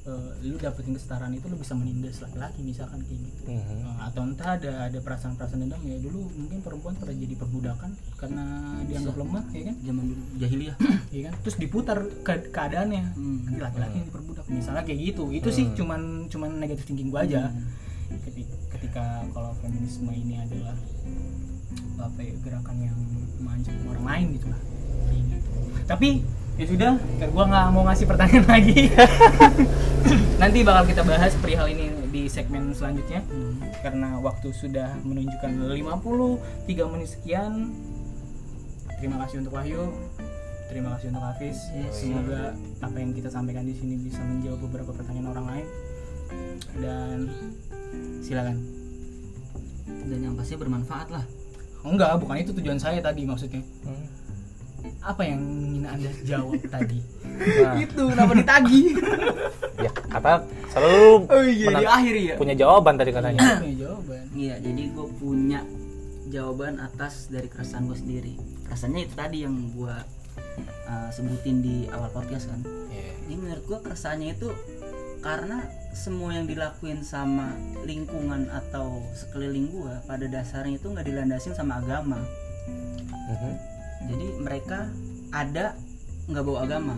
Speaker 1: eh, lu dapetin kesetaraan itu lu bisa menindas laki-laki misalkan kayak gitu.
Speaker 3: Mhm.
Speaker 1: Eh, atau entah ada ada perasaan-perasaan dendam ya dulu mungkin perempuan pernah jadi perbudakan karena dianggap lemah ya kan?
Speaker 2: Zaman dulu jahiliyah. [CLEARS THROAT]
Speaker 1: ya kan? Terus diputar ke keadaannya.
Speaker 2: Hmm.
Speaker 1: nanti laki-laki yang diperbudak misalnya kayak gitu. Itu sih cuman cuman negatif thinking gua aja. Ketika, ketika kalau feminisme ini adalah apa ya gerakan yang mengancam orang lain gitu lah. Kayak gitu. tapi ya sudah gua nggak mau ngasih pertanyaan [LAUGHS] lagi. Nanti bakal kita bahas perihal ini di segmen selanjutnya. Karena waktu sudah menunjukkan 53 menit sekian. Terima kasih untuk Wahyu. Terima kasih untuk Hafiz. Semoga apa yang kita sampaikan di sini bisa menjawab beberapa pertanyaan orang lain. Dan silakan.
Speaker 2: Dan yang pasti bermanfaat lah.
Speaker 1: enggak bukan itu tujuan saya tadi maksudnya.
Speaker 3: Hmm.
Speaker 1: Apa yang ingin anda jawab [LAUGHS] tadi
Speaker 3: Nah,
Speaker 1: itu kenapa ditagi
Speaker 3: ya kata selalu
Speaker 2: Oh iya,
Speaker 3: menang-
Speaker 2: di akhir ya.
Speaker 3: punya jawaban tadi katanya.
Speaker 1: punya jawaban
Speaker 2: Iya, jadi gue punya jawaban atas dari keresahan gue sendiri. Keresahannya itu tadi yang gue uh, sebutin di awal podcast kan.
Speaker 3: Iya.
Speaker 2: Ini menurut gue keresahannya itu karena semua yang dilakuin sama lingkungan atau sekeliling gue pada dasarnya itu nggak dilandasin sama agama.
Speaker 3: Mhm.
Speaker 2: Jadi mereka ada nggak bawa agama.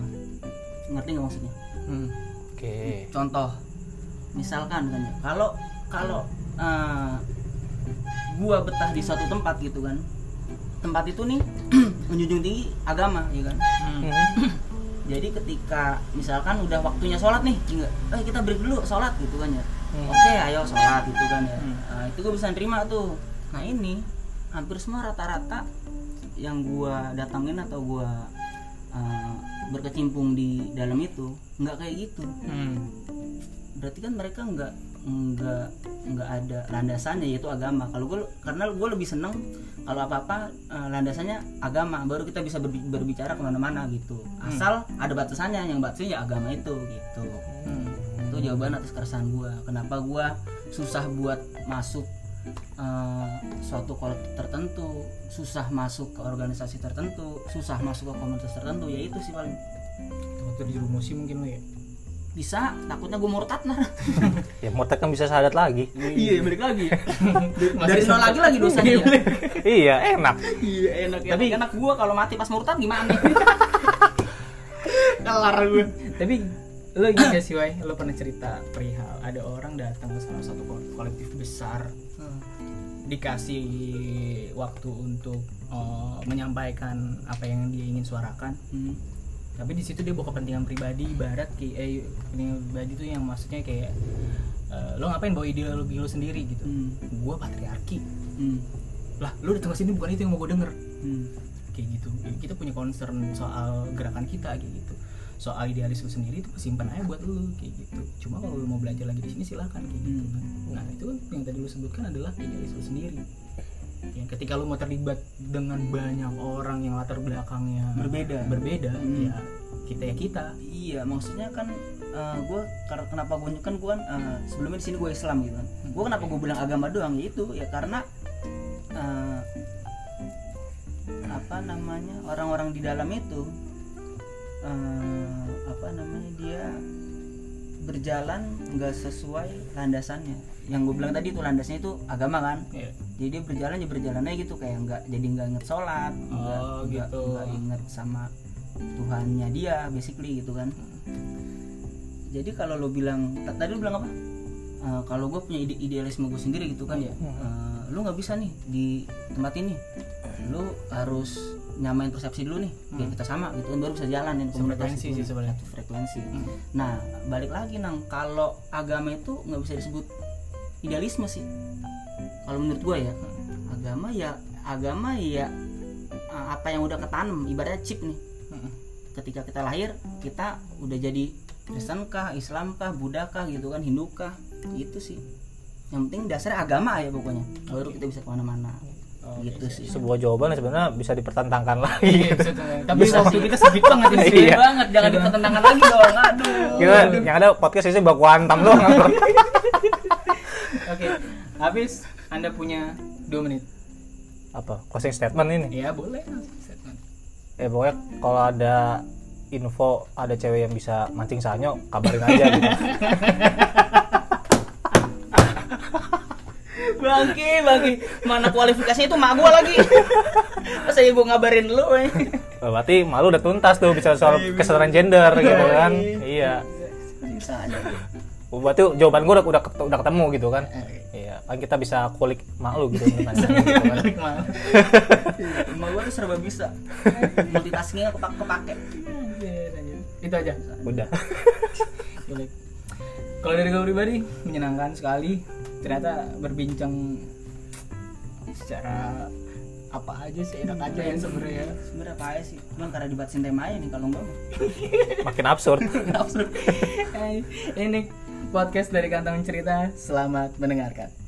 Speaker 2: Ngerti nggak maksudnya?
Speaker 1: hmm.
Speaker 3: Oke.
Speaker 2: contoh misalkan kan ya kalau kalau eh, gua betah di suatu tempat gitu kan tempat itu nih [CLEARS THROAT] menjunjung tinggi agama ya kan
Speaker 1: Hmm. [CLEARS THROAT]
Speaker 2: Jadi ketika misalkan udah waktunya sholat nih enggak eh kita break dulu sholat gitu kan ya
Speaker 3: Hmm.
Speaker 2: oke ayo sholat gitu kan ya
Speaker 1: Hmm.
Speaker 2: Nah, itu gue bisa nerima tuh nah ini hampir semua rata-rata yang gua datangin atau gua eh, berkecimpung di dalam itu nggak kayak gitu.
Speaker 1: Hmm.
Speaker 2: berarti kan mereka nggak nggak nggak ada landasannya yaitu agama. Kalau gue karena gue lebih seneng kalau apa apa landasannya agama. Baru kita bisa berbi- berbicara ke mana-mana gitu. Asal ada batasannya yang batasnya ya agama itu gitu.
Speaker 1: Hmm.
Speaker 2: itu jawaban atas keresahan gue kenapa gue susah buat masuk eh, suatu kolektif tertentu susah masuk ke organisasi tertentu susah masuk ke komunitas tertentu ya itu sih paling.
Speaker 1: Waktu dirumusi mungkin lo ya?
Speaker 2: Bisa takutnya gue murtad nah. [LAUGHS]
Speaker 3: Ya murtad kan bisa sadat lagi.
Speaker 2: Iya balik lagi. Dari nol lagi lagi dosanya ya.
Speaker 3: iya enak.
Speaker 2: Iya enak tapi enak gue kalau mati pas murtad gimana? [LAUGHS]
Speaker 1: Kelar gue tapi lo gak sih Wai? Lo pernah cerita perihal ada orang datang ke salah satu ko- kolektif besar dikasih waktu untuk eh, menyampaikan apa yang dia ingin suarakan
Speaker 2: Hmm.
Speaker 1: tapi di situ dia bawa kepentingan pribadi ibarat kayak eh, kepentingan pribadi itu yang maksudnya kayak eh, lo ngapain bawa ideologi lo sendiri gitu
Speaker 2: Hmm.
Speaker 1: gua patriarki
Speaker 2: Hmm.
Speaker 1: lah lo datang ke sini bukan itu yang mau gue denger
Speaker 2: Hmm.
Speaker 1: kayak gitu Jadi kita punya concern soal gerakan kita kayak gitu soal idealis lu sendiri itu simpan aja buat lu kayak gitu. Cuma kalau lu mau belajar lagi di sini silahkan kayak gitu. Kan nah itu kan yang tadi lu sebutkan adalah idealis lu sendiri. Yang ketika lu mau terlibat dengan banyak orang yang latar belakangnya
Speaker 2: Berbeda.
Speaker 1: berbeda
Speaker 2: Hmm.
Speaker 1: ya kita ya kita.
Speaker 2: Iya, maksudnya kan gue karena kenapa gue kan gue kan eh, sebelumnya di sini gue Islam gitu kan. Gue kenapa gue bilang agama doang? Ya itu ya karena eh, apa namanya orang-orang di dalam itu eh, apa namanya dia berjalan nggak sesuai landasannya. Yang gue bilang tadi itu landasnya itu agama kan.
Speaker 1: ya
Speaker 2: Jadi dia berjalan ya berjalannya gitu kayak nggak jadi nggak inget sholat, nggak
Speaker 1: Oh,
Speaker 2: nggak
Speaker 1: gitu.
Speaker 2: nggak inget sama Tuhannya dia basically gitu kan jadi kalau lo bilang tadi lo bilang apa Eh, kalau gue punya ide idealisme gue sendiri gitu kan ya eh, lo nggak bisa nih di tempat ini lo harus nyamain persepsi dulu nih biar kita sama gitu kan baru bisa jalan
Speaker 1: Sefrekuensi
Speaker 2: itu
Speaker 1: sih sebenarnya.
Speaker 2: satu frekuensi
Speaker 1: Hmm.
Speaker 2: nah balik lagi nang kalau agama itu nggak bisa disebut idealisme sih kalau menurut gue ya agama ya agama ya apa yang udah ketanam ibaratnya chip nih
Speaker 1: Hmm.
Speaker 2: ketika kita lahir kita udah jadi Kristen kah, Islam kah, Buddha kah gitu kan, Hindu kah, gitu sih. Yang penting dasarnya agama ya pokoknya, baru kita bisa ke
Speaker 1: mana-mana.
Speaker 2: Gitu sih.
Speaker 3: sebuah jawaban yang sebenarnya bisa dipertentangkan lagi.
Speaker 1: Iya, bisa tuh. tapi waktu kita sedikit banget ini
Speaker 2: Gede
Speaker 3: Iya.
Speaker 2: banget, jangan dipertentangkan lagi dong. Aduh.
Speaker 3: kita yang ada podcast ini baku hantam doang. [LAUGHS]
Speaker 1: Oke. Habis. Anda punya dua menit.
Speaker 3: Apa? Closing statement ini?
Speaker 1: Ya boleh. Statement.
Speaker 3: ya pokoknya kalau ada info ada cewek yang bisa mancing sanyo kabarin aja gitu [LAUGHS]
Speaker 2: Bangki, bangki. Mana kualifikasi itu mak gua lagi. Masa ibu ngabarin lu, eh.
Speaker 3: berarti malu udah tuntas tuh bicara soal kesetaraan gender gitu kan iya
Speaker 2: Bisa aja.
Speaker 3: berarti jawaban gue udah udah, ket- udah ketemu gitu kan
Speaker 1: Oke.
Speaker 3: iya kan kita bisa kulik malu gitu [LAUGHS] gitu kan.
Speaker 2: Emak gua tuh serba bisa. Multitaskingnya kepak kepake.
Speaker 1: Itu aja
Speaker 3: udah
Speaker 1: kalau dari gue pribadi menyenangkan sekali ternyata berbincang secara apa aja sih enak aja yang sebenarnya.
Speaker 2: Sebenarnya apa aja sih? Cuman karena dibatasin tema aja nih kalau enggak. [LAUGHS]
Speaker 3: Makin absurd.
Speaker 1: Absurd. [LAUGHS] Eh, ini podcast dari kantong cerita. Selamat mendengarkan